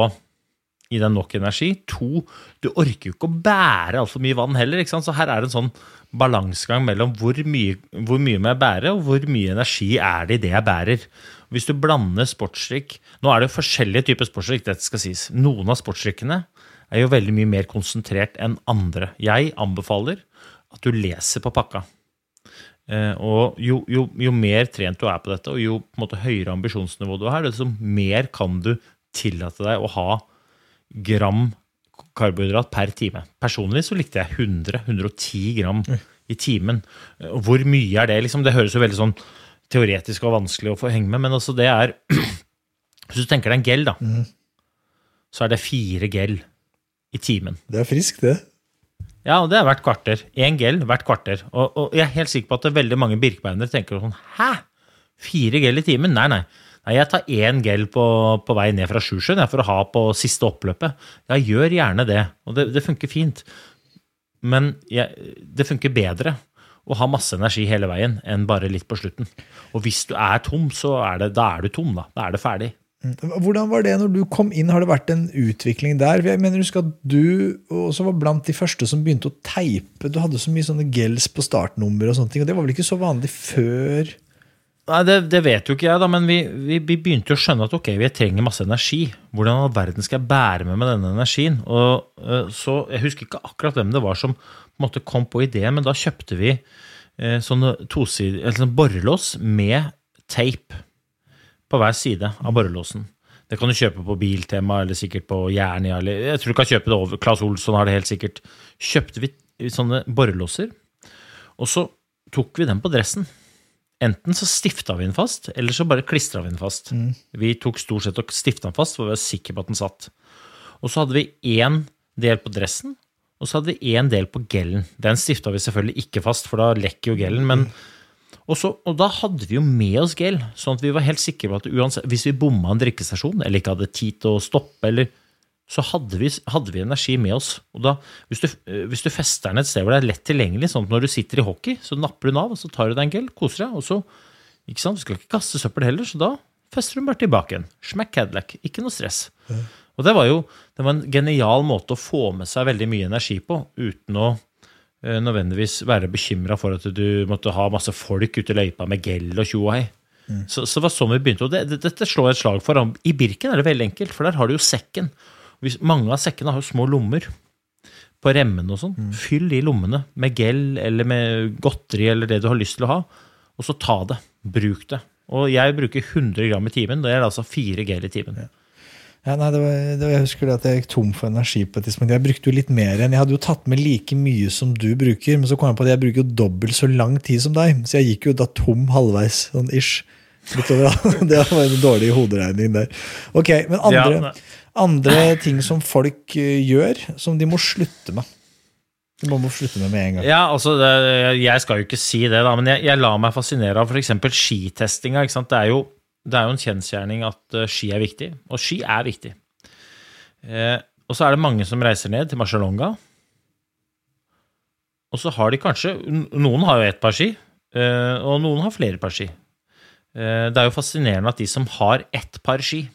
gi deg nok energi. To, du orker jo ikke å bære altfor mye vann heller. ikke sant? Så her er det en sånn balansegang mellom hvor mye, hvor mye må jeg bære, og hvor mye energi er det i det jeg bærer. Hvis du blander sportsdrikk Nå er det jo forskjellige typer sportsdrikk, dette skal sies. Noen av sportsdrikkene er jo veldig mye mer konsentrert enn andre. Jeg anbefaler at du leser på pakka. Eh, og jo, jo, jo, mer trent du er på dette, og jo måte, høyere ambisjonsnivå du har, desto mer kan du tillate deg å ha gram karbohydrat per time. Personlig så likte jeg 100-110 gram i timen. Hvor mye er det? Liksom, det høres jo veldig sånn teoretisk og vanskelig å få henge med, men altså det er Hvis du tenker deg en gel, da, mm. så er det fire gel i timen. Det er friskt, det. Ja, og det er hvert kvarter. Én gel hvert kvarter. Og, og, jeg er helt sikker på at veldig mange birkebeinere tenker sånn Hæ? Fire gel i timen? Nei, nei. nei jeg tar én gel på, på, vei ned fra Sjusjøen for å ha på siste oppløpet. Ja, gjør gjerne det. Og det, det funker fint. Men jeg, det funker bedre å ha masse energi hele veien enn bare litt på slutten. Og hvis du er tom, så er det, da er du tom. Da, da er det ferdig. Mm. Hvordan var det når du kom inn? Har det vært en utvikling der? Jeg mener Husk at du også var blant de første som begynte å teipe. Du hadde så mye sånne gels på startnummer, og sånne ting, og det var vel ikke så vanlig før? Nei, Det, det vet jo ikke jeg, da, men vi, vi, vi, begynte å skjønne at ok, vi trenger masse energi. Hvordan all verden skal jeg bære med med denne energien? Og, uh, så Jeg husker ikke akkurat hvem det var som på måte kom på ideen, men da kjøpte vi eh, sånne tosid, eller sånne borrelås med tape på hver side av borrelåsen. Det kan du kjøpe på Biltema eller sikkert på Jernia. Eller jeg tror du kan kjøpe det over. Claes Olsson har det helt sikkert. Kjøpte vi sånne borrelåser, og så tok vi dem på dressen. Enten så stifta vi den fast, eller så bare klistra vi den fast. Mm. Vi tok stort sett og stifta den fast, for vi var sikre på at den satt. Og så hadde vi én del på dressen, og så hadde vi én del på gellen. Den stifta vi selvfølgelig ikke fast, for da lekker jo gellen, men mm og, så, og, da hadde vi jo med oss gel, sånn at vi var helt sikre på at uansett, hvis vi bomma en drikkestasjon eller ikke hadde tid til å stoppe, eller, så hadde vi, hadde vi, energi med oss. Og da, hvis du, hvis du fester den et sted hvor det er lett tilgjengelig, sånn at når du sitter i hockey, så napper du den av, og så tar du deg en gel, koser deg, og så ikke sant, Du skal ikke kaste søppel heller, så da fester du den bare tilbake igjen. Smack Cadillac. Ikke noe stress. Og det var jo det var en genial måte å få med seg veldig mye energi på uten å Eh, nødvendigvis være bekymra for at du måtte ha masse folk ute i løypa med gell og tjohei. Mm. Så, så, var sånn vi begynte. Og det, det, dette slår jeg et slag for. I Birken er det veldig enkelt, for der har du jo sekken. Hvis, mange av sekkene har jo små lommer på remmene og sånn. Mm. Fyll de lommene med gell eller med godteri eller det du har lyst til å ha, og så ta det. Bruk det. Og jeg bruker 100 gram i timen. Det er altså 4 gel i timen. Ja. Ja, nei, det var, det var, jeg husker at jeg gikk tom for energi på et tidspunkt. Jeg brukte jo litt mer enn Jeg hadde jo tatt med like mye som du bruker, men så kom jeg på at jeg bruker jo dobbelt så lang tid som deg. Så jeg gikk jo da tom halvveis, sånn ish. Utover, det var en dårlig hoderegning der. Ok, Men andre, andre ting som folk eh, gjør, som de må slutte med. De må, må slutte med med en gang. Ja, altså, det, Jeg skal jo ikke si det, da, men jeg, jeg lar meg fascinere av f.eks. skitestinga. Det er jo det er jo en kjensgjerning at uh, ski er viktig, og ski er viktig. Eh, og så er det mange som reiser ned til Marcialonga. Og så har de kanskje Noen har jo ett par ski, eh, og noen har flere par ski. Eh, det er jo fascinerende at de som har ett par ski,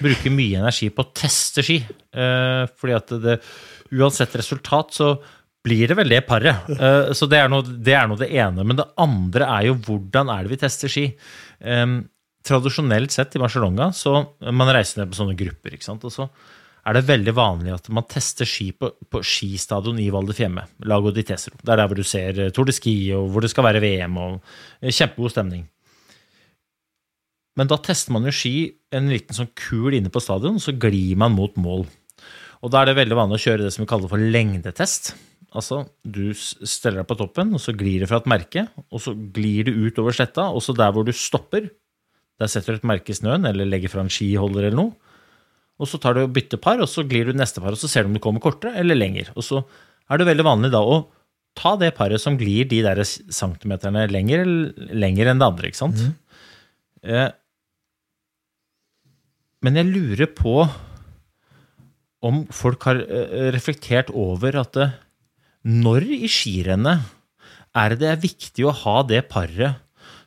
bruker mye energi på å teste ski. Eh, fordi at det, uansett resultat så blir det vel det paret. Uh, så det er, noe, det er, noe, det ene. Men det andre er jo hvordan er det vi tester ski. Um, tradisjonelt sett i Barcelona så man reiser ned på sånne grupper. ikke sant? Og så er det veldig vanlig at man tester ski på, på skistadion i Val di Fiemme. Lago di Tesero. Det er der hvor du ser eh, Tour de Ski, og hvor det skal være VM. og eh, Kjempegod stemning. Men da tester man jo ski en liten sånn kul inne på stadion, så glir man mot mål. Og da er det veldig vanlig å kjøre det som vi kaller for lengdetest. Altså, du steller deg på toppen, og så glir det fra et merke, og så glir du ut over sletta, og så der hvor du stopper, der setter du et merke i snøen, eller legger fra en skiholder eller noe. Og så tar du og bytter par, og så glir du neste par, og så ser du om du kommer kortere eller lenger. Og så er det veldig vanlig da å ta det paret som glir de der centimeterne lenger, lenger enn det andre, ikke sant? Mm. Eh, men jeg lurer på om folk har eh, reflektert over at det, når i skirennet er det viktig å ha det paret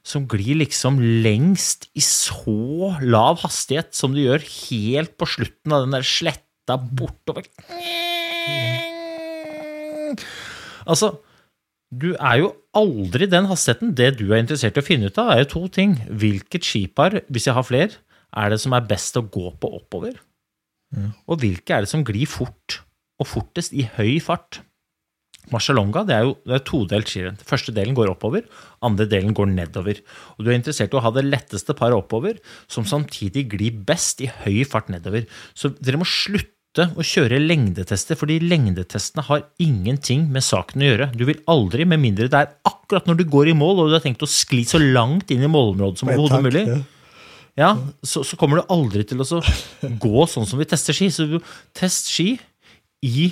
som glir liksom lengst i så lav hastighet som du gjør helt på slutten av den der sletta bortover. Altså, du er jo aldri den hastigheten. Det du er interessert i å finne ut av, er jo to ting. Hvilket skipar, hvis jeg har flere, er det som er best å gå på oppover? Og hvilke er det som glir fort og fortest i høy fart? Marcialonga det er jo det er todelt skirenn. Første delen går oppover, andre delen går nedover. Og Du er interessert i å ha det letteste paret oppover, som samtidig glir best i høy fart nedover. Så dere må slutte å kjøre lengdetester, fordi lengdetestene har ingenting med saken å gjøre. Du vil aldri, med mindre det er akkurat når du går i mål og du har tenkt å skli så langt inn i målområdet som overhodet mulig, ja, så, så, kommer du aldri til å gå sånn som vi tester ski. Så test ski i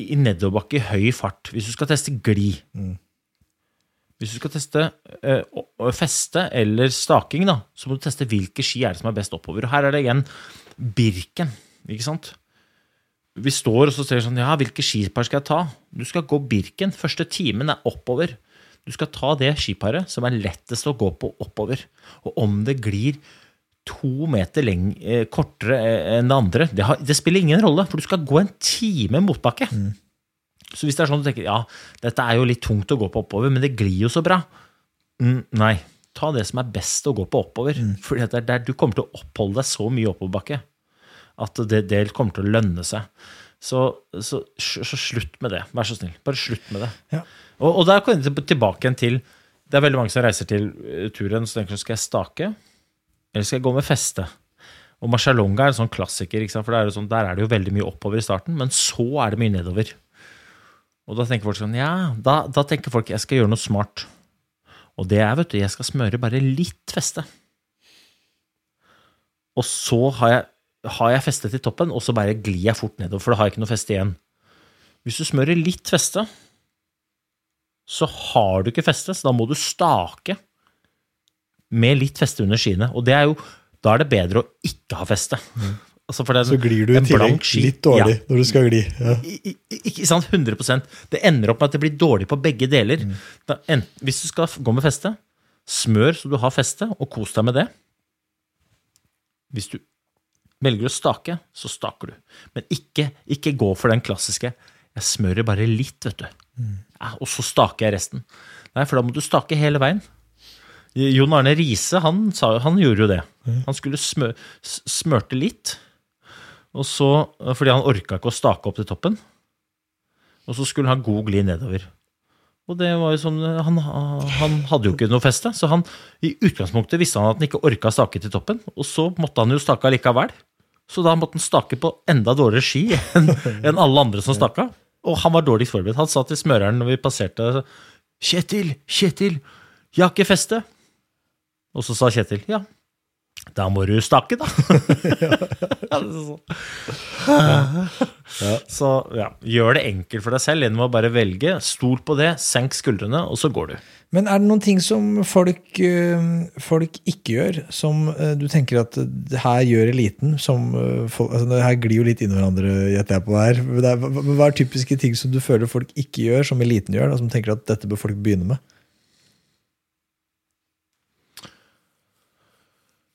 i nedoverbakke i høy fart. Hvis du skal teste gli. Mm. Hvis du skal teste uh, feste eller staking, da, så må du teste hvilke ski er det som er best oppover. Og Her er det igjen Birken. ikke sant? Vi står og så ser sånn Ja, hvilke skipar skal jeg ta? Du skal gå Birken. Første timen er oppover. Du skal ta det skiparet som er lettest å gå på oppover. Og om det glir to meter eh, kortere eh, enn det andre. Det, har, det, spiller ingen rolle, for du skal gå en time motbakke. Mm. Så hvis det er sånn du tenker ja, dette er jo litt tungt å gå på oppover, men det glir jo så bra mm, Nei. Ta det som er best å gå på oppover. Mm. For det er der du kommer til å oppholde deg så mye oppoverbakke at det, det, kommer til å lønne seg. Så, så, så, slutt med det. Vær så snill. Bare slutt med det. Ja. Og, og der kommer jeg tilbake til Det er veldig mange som reiser til eh, turen så tenker skal jeg stake. Eller skal jeg gå med feste? Og Marcialonga er en sånn klassiker, for er sånn, der er det jo veldig mye oppover i starten, men så er det mye nedover. Og da tenker folk sånn Ja, da, da tenker folk jeg skal gjøre noe smart. Og det er, vet du, jeg skal smøre bare litt feste. Og så har jeg, har jeg festet til toppen, og så bare glir jeg fort nedover, for da har jeg ikke noe feste igjen. Hvis du smører litt feste, så har du ikke feste, så da må du stake med litt feste under skiene. Og det er jo, da er det bedre å ikke ha feste. Mm. Altså så glir du i tillegg litt dårlig ja. når du skal gli. Ja. Ikke sant? 100% Det ender opp med at det blir dårlig på begge deler. Mm. Da, en, hvis du skal gå med feste, smør så du har feste, og kos deg med det. Hvis du velger å stake, så staker du. Men ikke, ikke gå for den klassiske 'jeg smører bare litt', vet du. Mm. Ja, og så staker jeg resten. Nei, for da må du stake hele veien. Jon Arne Riise han, han, gjorde jo det. Han skulle smø, smørte litt, og så, fordi han orka ikke å stake opp til toppen. Og så skulle han god glid nedover. Og det var jo sånn, han, han, hadde jo ikke noe feste, så han, i utgangspunktet visste han at han ikke orka stake til toppen. Og så måtte han jo stake likevel. Så da måtte han stake på enda dårligere ski enn en alle andre som staka. Og han var dårligst forberedt. Han sa til smøreren når vi passerte Kjetil, Kjetil, jeg har ikke feste. Og så sa Kjetil ja, da må du stakke, da. Så ja, gjør det enkelt for deg selv gjennom å bare velge. Stol på det, senk skuldrene, og så går du. Men er det noen ting som folk, eh, folk ikke gjør, som eh, du tenker at her gjør eliten? Som, eh, altså det her glir jo litt inn i hverandre, gjetter jeg på her. Hva er typiske ting som du føler folk ikke gjør, som eliten gjør, Da, som tenker at dette bør folk begynne med?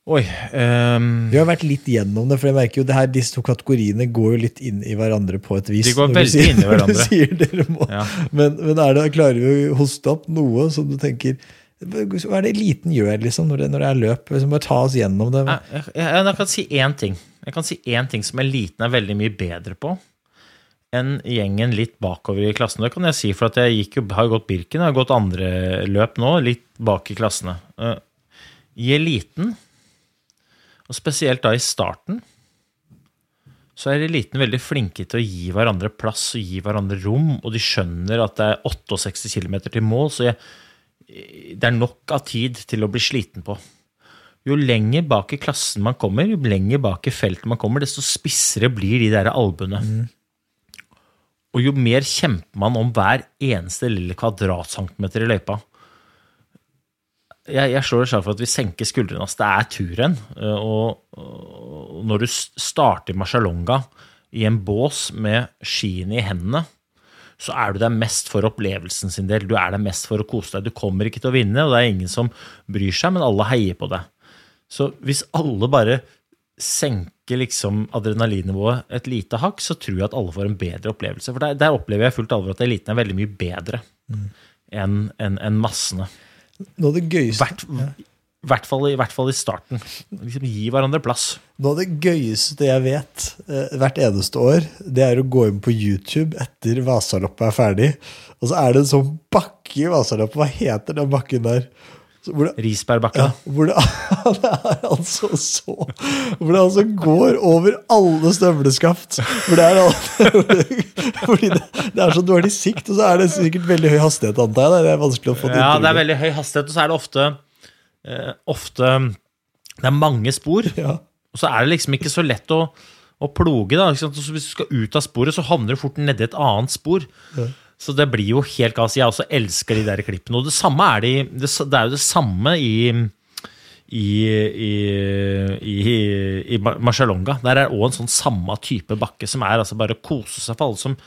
Oi. Um, vi har vært litt gjennom det, for jeg merker jo det her, disse to kategoriene går jo litt inn i hverandre på et vis. De går veldig sier, inn i hverandre. sier dere må. Ja. Men, men er det, klarer vi å hoste opp noe som du tenker Hva er det eliten gjør liksom, når det, når det er løp? Liksom bare ta oss gjennom det. Jeg, jeg, jeg, kan si én ting. Jeg kan si én ting som eliten er veldig mye bedre på enn gjengen litt bakover i klassen. Det kan jeg si, for jeg jo, har gått Birken, jeg har gått andre løp nå, litt bak i klassene. Eh, I eliten og spesielt da i starten så er eliten veldig flinke til å gi hverandre plass og gi hverandre rom, og de skjønner at det er 68 km til mål, så jeg, det er nok av tid til å bli sliten på. Jo lenger bak i klassen man kommer, jo lenger bak i feltet man kommer, desto spissere blir de der albuene. Mm. Og jo mer kjemper man om hver eneste lille kvadratcentimeter i løypa jeg, jeg slår et slag for at vi senker skuldrene. Altså, det er turen. Eh, og, og når du starter Marcialonga i en bås med skiene i hendene, så er du der mest for opplevelsen sin del. Du er der mest for å kose deg. Du kommer ikke til å vinne, og det er ingen som bryr seg, men alle heier på deg. Så hvis alle bare senker liksom adrenalinnivået et lite hakk, så tror jeg at alle får en bedre opplevelse. For der, der opplever jeg fullt alvor at eliten er veldig mye bedre mm. enn en, en massene. Noe av det gøyeste Hvert. I hvert, fall, I hvert, fall, i starten. Liksom Gi hverandre plass. Noe av det gøyeste jeg vet eh, hvert eneste år, det er å gå inn på YouTube etter Vasaloppet er ferdig. Og så er det en sånn bakke i Vasaloppet. Hva heter den bakken der? Det, Risbergbakken. Ja, hvor det, det, er altså så Hvor det altså går over alle støvleskaft. Hvor det er Fordi det, det, er så dårlig sikt, og så er det sikkert veldig høy hastighet, antar jeg. Det er vanskelig å få Ja, det er veldig høy hastighet, og så er det ofte eh, ofte Det er mange spor, ja. og så er det liksom ikke så lett å, å ploge. da, Så Hvis du skal ut av sporet, så havner du fort nedi et annet spor. Ja. Så det blir jo helt gass. Jeg også elsker de der klippene. Og det samme er de, det, det er jo det samme i i, i, i, i Marcialonga. Der er òg en sånn samme type bakke, som er altså bare å kose seg for alle som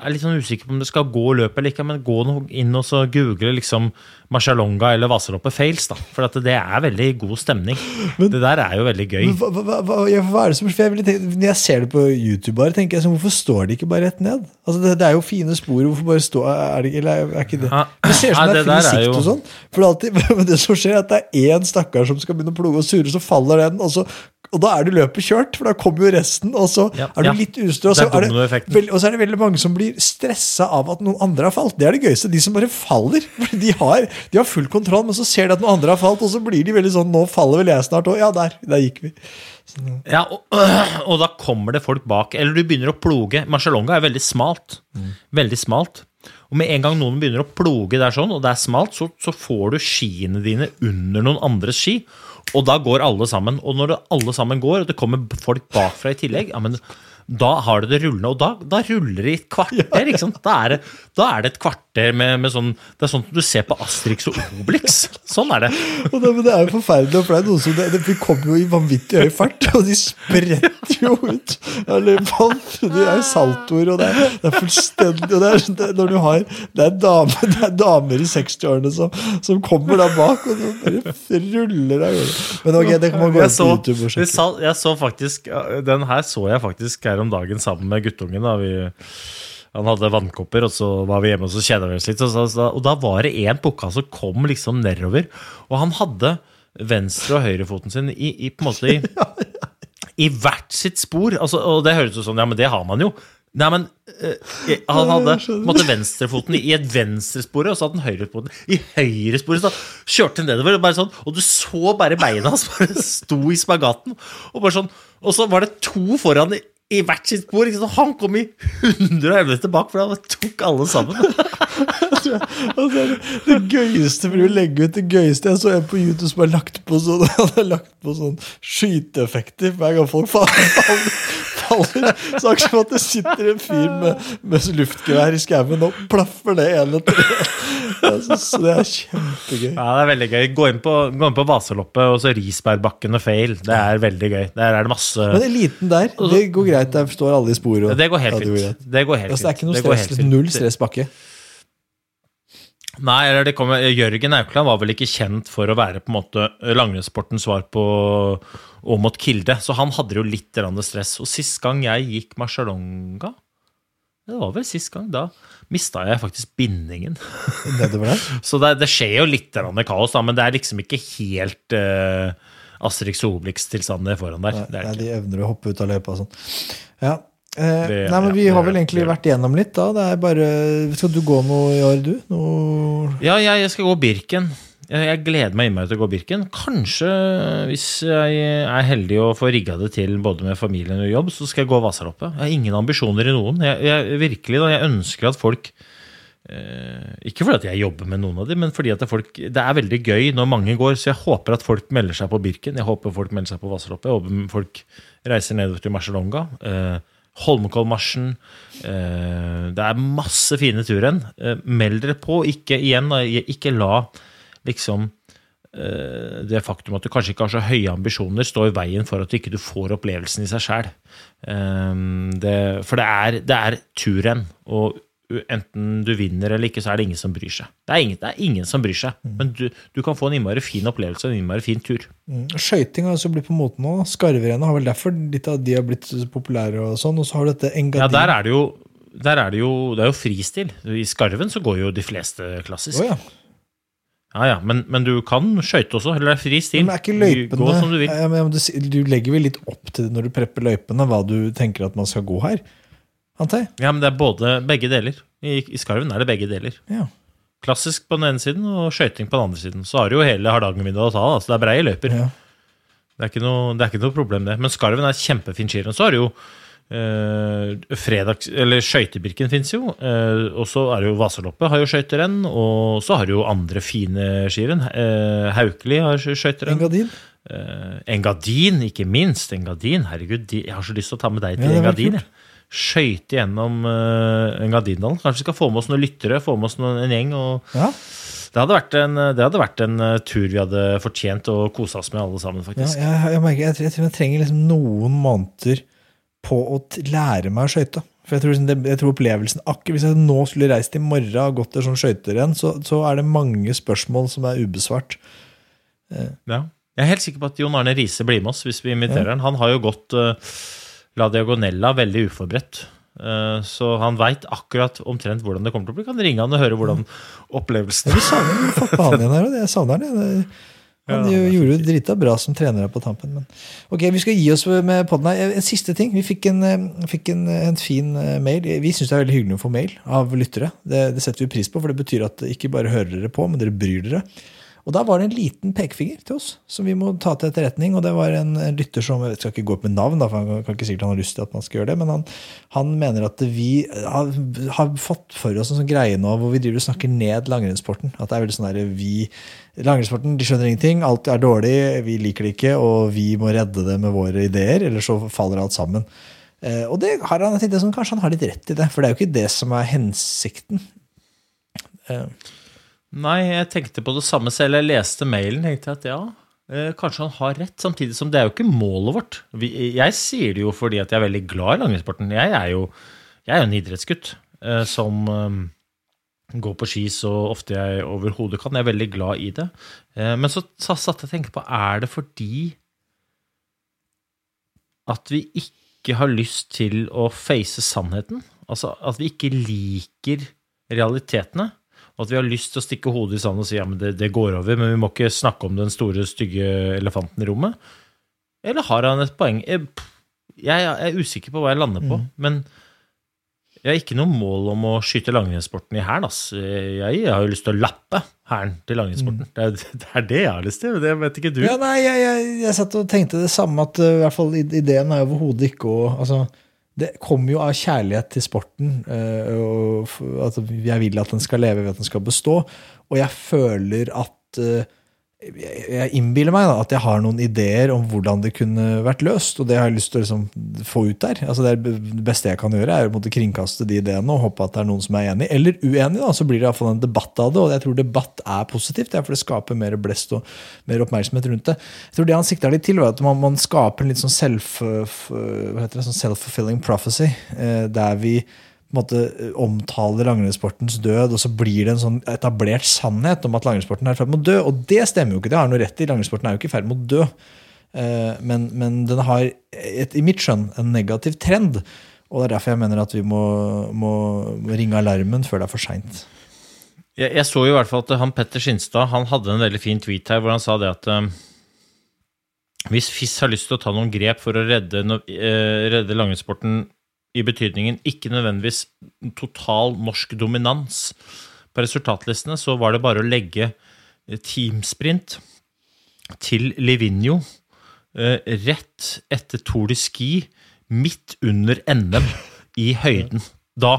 er litt sånn usikker på om det skal gå løpet eller ikke, men gå inn og så google liksom Marcialonga eller Vasaloppet fails, da. For det er veldig god stemning. Men, det der er jo veldig gøy. Hva, hva, hva, hva er det som skjer? Når jeg ser det på YouTube, bare, tenker jeg sånn, hvorfor står de ikke bare rett ned? Altså, det, det er jo fine spor, hvorfor bare stå er det, Eller er ikke det? Det ser ut som det er fin sikt og sånn. For det, alltid, men det som skjer, er at det er én stakkar som skal begynne å ploge og surre, så faller den, og så og da er du løpet kjørt, for da kommer jo resten, og så ja, er du ja. litt ustø. Og, så er det, og så er det veldig mange som blir stressa av at noen andre har falt. Det er det gøyeste. De som bare faller. De har, de har, full kontroll, men så ser de at noen andre har falt, og så blir de veldig sånn Nå faller vel jeg snart òg. Ja, der. Der gikk vi. Så. Ja, og, og, da kommer det folk bak. Eller du begynner å ploge. Marcialonga er veldig smalt. Mm. Veldig smalt. Og med en gang noen begynner å ploge der sånn, og det er smalt, så, så får du skiene dine under noen andres ski. Og da går alle sammen. Og når alle sammen går, og det kommer folk bakfra i tillegg, ja, men da har du det rullende. Og da, da ruller det i et kvarter. Da er det, da er det et kvarter med, med, sånn Det er sånn du ser på Asterix og Obelix. Sånn er det. og det, men det er jo forferdelig, for det er noe som det, det kommer jo i vanvittig høy fart, og de spretter jo ut. Eller Det er saltoer, og det er, det er fullstendig og det er, det, når du har, det er, dame, det er damer i 60-årene som, som, kommer da bak, og de bare ruller av gårde. Men ok, det kan man gå inn på YouTube og sjekke. Jeg så faktisk, Den her så jeg faktisk her om dagen sammen med guttungen. da vi han hadde vannkopper, og så var vi hjemme og så kjeda vi oss litt. Og, så, og, da var det én pukka som kom liksom nedover. Og han hadde venstre- og høyrefoten sin i, i på en måte i, i hvert sitt spor. Altså, og det høres jo sånn ja, men det har man jo. Nei, men øh, Han hadde måte venstrefoten i et venstrespor, og så hadde han høyrefoten i høyresporet. Så kjørte nedover, og, bare sånn, og du så bare beina hans bare sto i spagaten. Og, bare sånn, og så var det to foran i hvert sitt spor. Ikke sant? Han kom i 111 tilbake, for han tok alle sammen. altså, det gøyeste for å legge ut det gøyeste Jeg så en på YouTube som har lagt på sånn Han har lagt på sånn skyteeffekter hver gang folk faller. Faller. Snakk som at det sitter en fyr med, med luftgevær i skauen og plaffer det ene treet. Så det er kjempegøy. Ja, det er veldig gøy. Gå inn på, gå inn på Vaseloppet og så Risbergbakken og Fail. Det er veldig gøy. Der er det masse Men eliten der, det går greit. Der står alle i sporet. Det går helt fint. Det går helt altså, det er ikke noe stress, null stressbakke. Nei, eller det kommer, Jørgen Aukland var vel ikke kjent for å være på en måte langrennssportens svar på Åmot Kilde, så han hadde jo litt stress. Og sist gang jeg gikk Marcialonga, det var vel sist gang, da mista jeg faktisk bindingen. så det, det, skjer jo litt kaos, da, men det er liksom ikke helt uh, Asterix Obelix-tilstander foran der. Nei, nei, de evner å hoppe ut av løypa og sånn. Ja, Eh, det, nei, men Vi ja, har vel egentlig vært igjennom litt. da Det er bare, Skal du gå noe i år, du? Noe... Ja, jeg, jeg skal gå Birken. Jeg, gleder meg innmari til å gå Birken. Kanskje, hvis jeg er heldig å få rigga det til både med familien og jobb, så skal jeg gå Vasaloppet. Jeg har ingen ambisjoner i noen. Jeg, jeg virkelig da, jeg ønsker at folk eh, Ikke fordi at jeg jobber med noen av dem, men fordi at det, folk, det er veldig gøy når mange går. Så jeg håper at folk melder seg på Birken. Jeg håper folk melder seg på Vasaloppet. Jeg håper folk reiser nedover til Marcialonga. Eh, Holmenkollmarsjen. Eh, det er masse fine turrenn. Eh, meld dere på. Ikke igjen, ikke la liksom eh, det faktum at du kanskje ikke har så høye ambisjoner, står i veien for at du ikke får opplevelsen i seg sjæl. For det er, det er turen. Og enten du vinner eller ikke, så er det ingen som bryr seg. Det er ingen, det er ingen som bryr seg, mm. men du, du, kan få en innmari fin opplevelse og en innmari fin tur. Mm. Skøyting har også blitt på moten nå. Skarverennet har vel derfor litt av de har blitt populære. Og sånn, og så har du dette engadin. Ja, der er det jo, er det jo, det er jo fristil. I skarven så går jo de fleste klassisk. Oh, ja. Ja, ja, men, men du kan skøyte også, eller det er fri stil. Men er ikke løypene, du vil. Ja, men du, du legger vel litt opp til det når du prepper løypene, hva du tenker at man skal gå her? Antar jeg? Ja, men det er både begge deler. I, i skarven er det begge deler. Ja. Klassisk på den ene siden og skøyting på den andre siden. Så har du jo hele Hardangervidda å ta, av. så det er breie løyper. Ja. Det, er noe, det, er ikke noe, problem, det. Men skarven er kjempefin skirenn. Så har du jo Eh, fredags, eller Skøytebirken fins jo. uh, og så er det jo Vasaloppet har jo skøyterenn. Og så har du jo andre fine skirenn. Uh, Haukeli har skøyterenn. Engadin. Engadin, ikke minst. Engadin, herregud, jeg har så lyst til å ta med deg til ja, Engadin. Skøyte gjennom uh, Engadindalen. Kanskje vi skal få med oss noen lyttere, få med oss noen, en gjeng. og ja. Det hadde vært en, hadde vært en uh, tur vi hadde fortjent å kose oss med, alle sammen. faktisk. Ja, jeg, jeg, merker, jeg, jeg, jeg trenger liksom noen måneder på å lære meg å skøyte. For jeg tror, liksom jeg tror, opplevelsen akkurat Hvis jeg nå skulle reist i morgen og gått til sånn skøyterenn, så, så er det mange spørsmål som er ubesvart. Eh. Ja. Jeg er helt sikker på at Jon Arne Riise blir med oss hvis vi inviterer ja. han. Han har jo gått uh, La Diagonella veldig uforberedt. Uh, så han veit akkurat omtrent hvordan det kommer til å bli. Kan ringe han og høre hvordan opplevelsen Jeg savner han Jeg savner han. Han ja, gjorde det drita bra som trener på tampen. Men. Ok, Vi skal gi oss med podden her. En siste ting. Vi fikk en, eh, fikk en, en fin eh, mail. Vi syns det er veldig hyggelig å få mail av lyttere. Det, det, setter vi pris på, for det betyr at ikke bare hører dere på, men dere bryr dere. Og da var det en liten pekefinger til oss som vi må ta til etterretning. Og det var en, en lytter som Jeg skal ikke gå opp med navn, da, for han kan ikke sikkert han har lyst til at man skal gjøre det, men han, han mener at vi har, har, fått for oss en sånn greie nå hvor vi driver og snakker ned langrennssporten. At det er veldig sånn der, vi Langrennssporten de skjønner ingenting, alt er dårlig, vi liker det ikke, og vi må redde det med våre ideer, eller så faller alt sammen. Eh, og det har han, jeg tenkte, sånn, kanskje han har litt rett i det, for det er jo ikke det som er hensikten. Eh. Nei, jeg tenkte på det samme selv. Jeg leste mailen tenkte at ja, eh, kanskje han har rett. Samtidig som det er jo ikke målet vårt. Jeg sier det jo fordi at jeg er veldig glad i langrennssporten. Jeg jo jeg er en idrettsgutt som eh, går på ski så ofte jeg overhodet kan. Jeg er veldig glad i det. Men så satt jeg og tenkte på er det fordi at vi ikke har lyst til å face sannheten? Altså at vi ikke liker realitetene? Og at vi har lyst til å stikke hodet i sanden og si ja, men det, det, går over, men vi må ikke snakke om den store, stygge elefanten i rommet? Eller har han et poeng? Jeg, jeg er usikker på hva jeg lander på, mm. men jeg har ikke noe mål om å skyte langrennssporten i hæren. Jeg, har jo lyst til å lappe hæren til langrennssporten. Mm. Det, det, er det jeg har lyst til. Det vet ikke du. Ja, nei, jeg, jeg, jeg satt og tenkte det samme, at uh, i hvert fall ideen er overhodet ikke å altså, det kommer jo av kjærlighet til sporten. Uh, og at jeg vil at den skal leve, ved at den skal bestå. Og jeg føler at eh, jeg innbiller meg da, at jeg har noen ideer om hvordan det kunne vært løst. Og det har jeg lyst til å liksom få ut der. Altså Det beste jeg kan gjøre, er å kringkaste de ideene og håpe at det er noen som er enig. Eller uenig, så blir det iallfall en debatt av det. Og jeg tror debatt er positivt, for det skaper mer blest og mer oppmerksomhet rundt det. Jeg tror Det han sikta litt til, var at man, man skaper en litt sånn self-fulfilling self prophecy, eh, der vi måte, omtaler langrennssportens død, og så blir det en sånn etablert sannhet om at langrennssporten er i ferd med å dø. Og det stemmer jo ikke. Det har noe rett i. Langrennssporten er jo ikke i ferd med å dø. Eh, men, men den har, et, i mitt skjønn, en negativ trend. Og det er derfor jeg mener at vi må, må, ringe alarmen før det er for seint. Jeg, jeg, så jo i hvert fall at han Petter Skinstad han hadde en veldig fin tweet her hvor han sa det at um, hvis FIS har lyst til å ta noen grep for å redde, uh, redde langrennssporten i betydningen ikke nødvendigvis total norsk dominans på resultatlistene, så var det bare å legge eh, teamsprint til Livigno eh, rett etter Tour de Ski midt under NM i høyden. Da,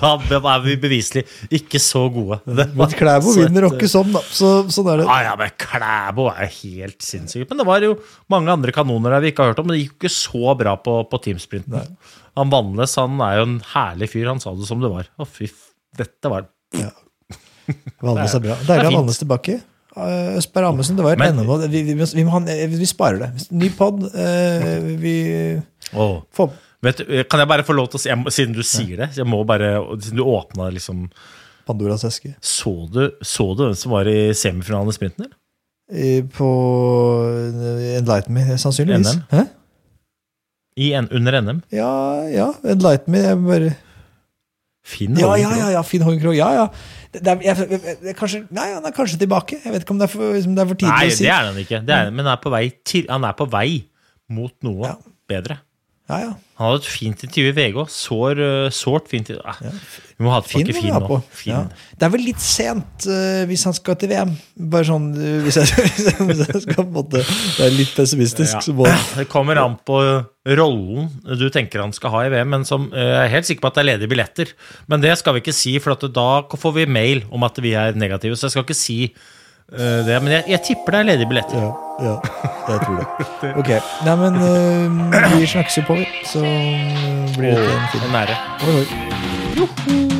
da, da er vi beviselig ikke så gode. Men Klæbo vinner jo ikke sånn, da. Så, sånn er det. Ja, ja, men Klæbo er helt sinnssykt. Men det var jo mange andre kanoner der vi ikke har hørt om, men det gikk jo ikke så bra på, på teamsprinten. Han Vannes han er jo en herlig fyr. Han sa det som det var. Å, fy, dette var ja. Vannes er bra. Deilig å ha Vannes tilbake. Østberg Amundsen, det var et NM. Vi, vi, vi, vi, sparer det. Ny pod. Eh, vi oh. får Vet kan jeg bare få lov til å si, jeg, siden du sier det, jeg må bare, siden du åpna liksom Pandoras eske. Så du, så du hvem som var i semifinalen i sprinten? eller? På Enlighten Me, sannsynligvis. NM? Hæ? I en, under NM? Ja, ja. Enlighten Me. Jeg bare Finn ja, ja, ja, ja, Finn Horgenkrog. Ja, ja. Det, det, er, jeg, jeg, kanskje, nei, han er kanskje tilbake. Jeg vet ikke om det er for, liksom, det er for tidlig nei, å si. Nei, det er han ikke. Er, men han er, på vei han er på vei mot noe ja. bedre. Ja, ja. Han hadde et fint intervju i VG òg. Sår, uh, sårt fint. Eh, ja. Vi må ha et Finn, fin nå. Ja. Det er vel litt sent uh, hvis han skal til VM. Bare sånn uh, hvis, jeg, hvis, jeg, skal på en måte være litt pessimistisk, så må Det kommer an på rollen du tenker han skal ha i VM, men som, jeg er helt sikker på at det er ledige billetter. Men det skal vi ikke si, for da får vi mail om at vi er negative. Så jeg skal ikke si Uh, det, men jeg, jeg, tipper det er ledige billetter. Ja, ja, jeg tror det. Ok. Nei, men uh, vi snakkes jo på, vi. Så uh, blir det en fin En ære. Oi, oi. What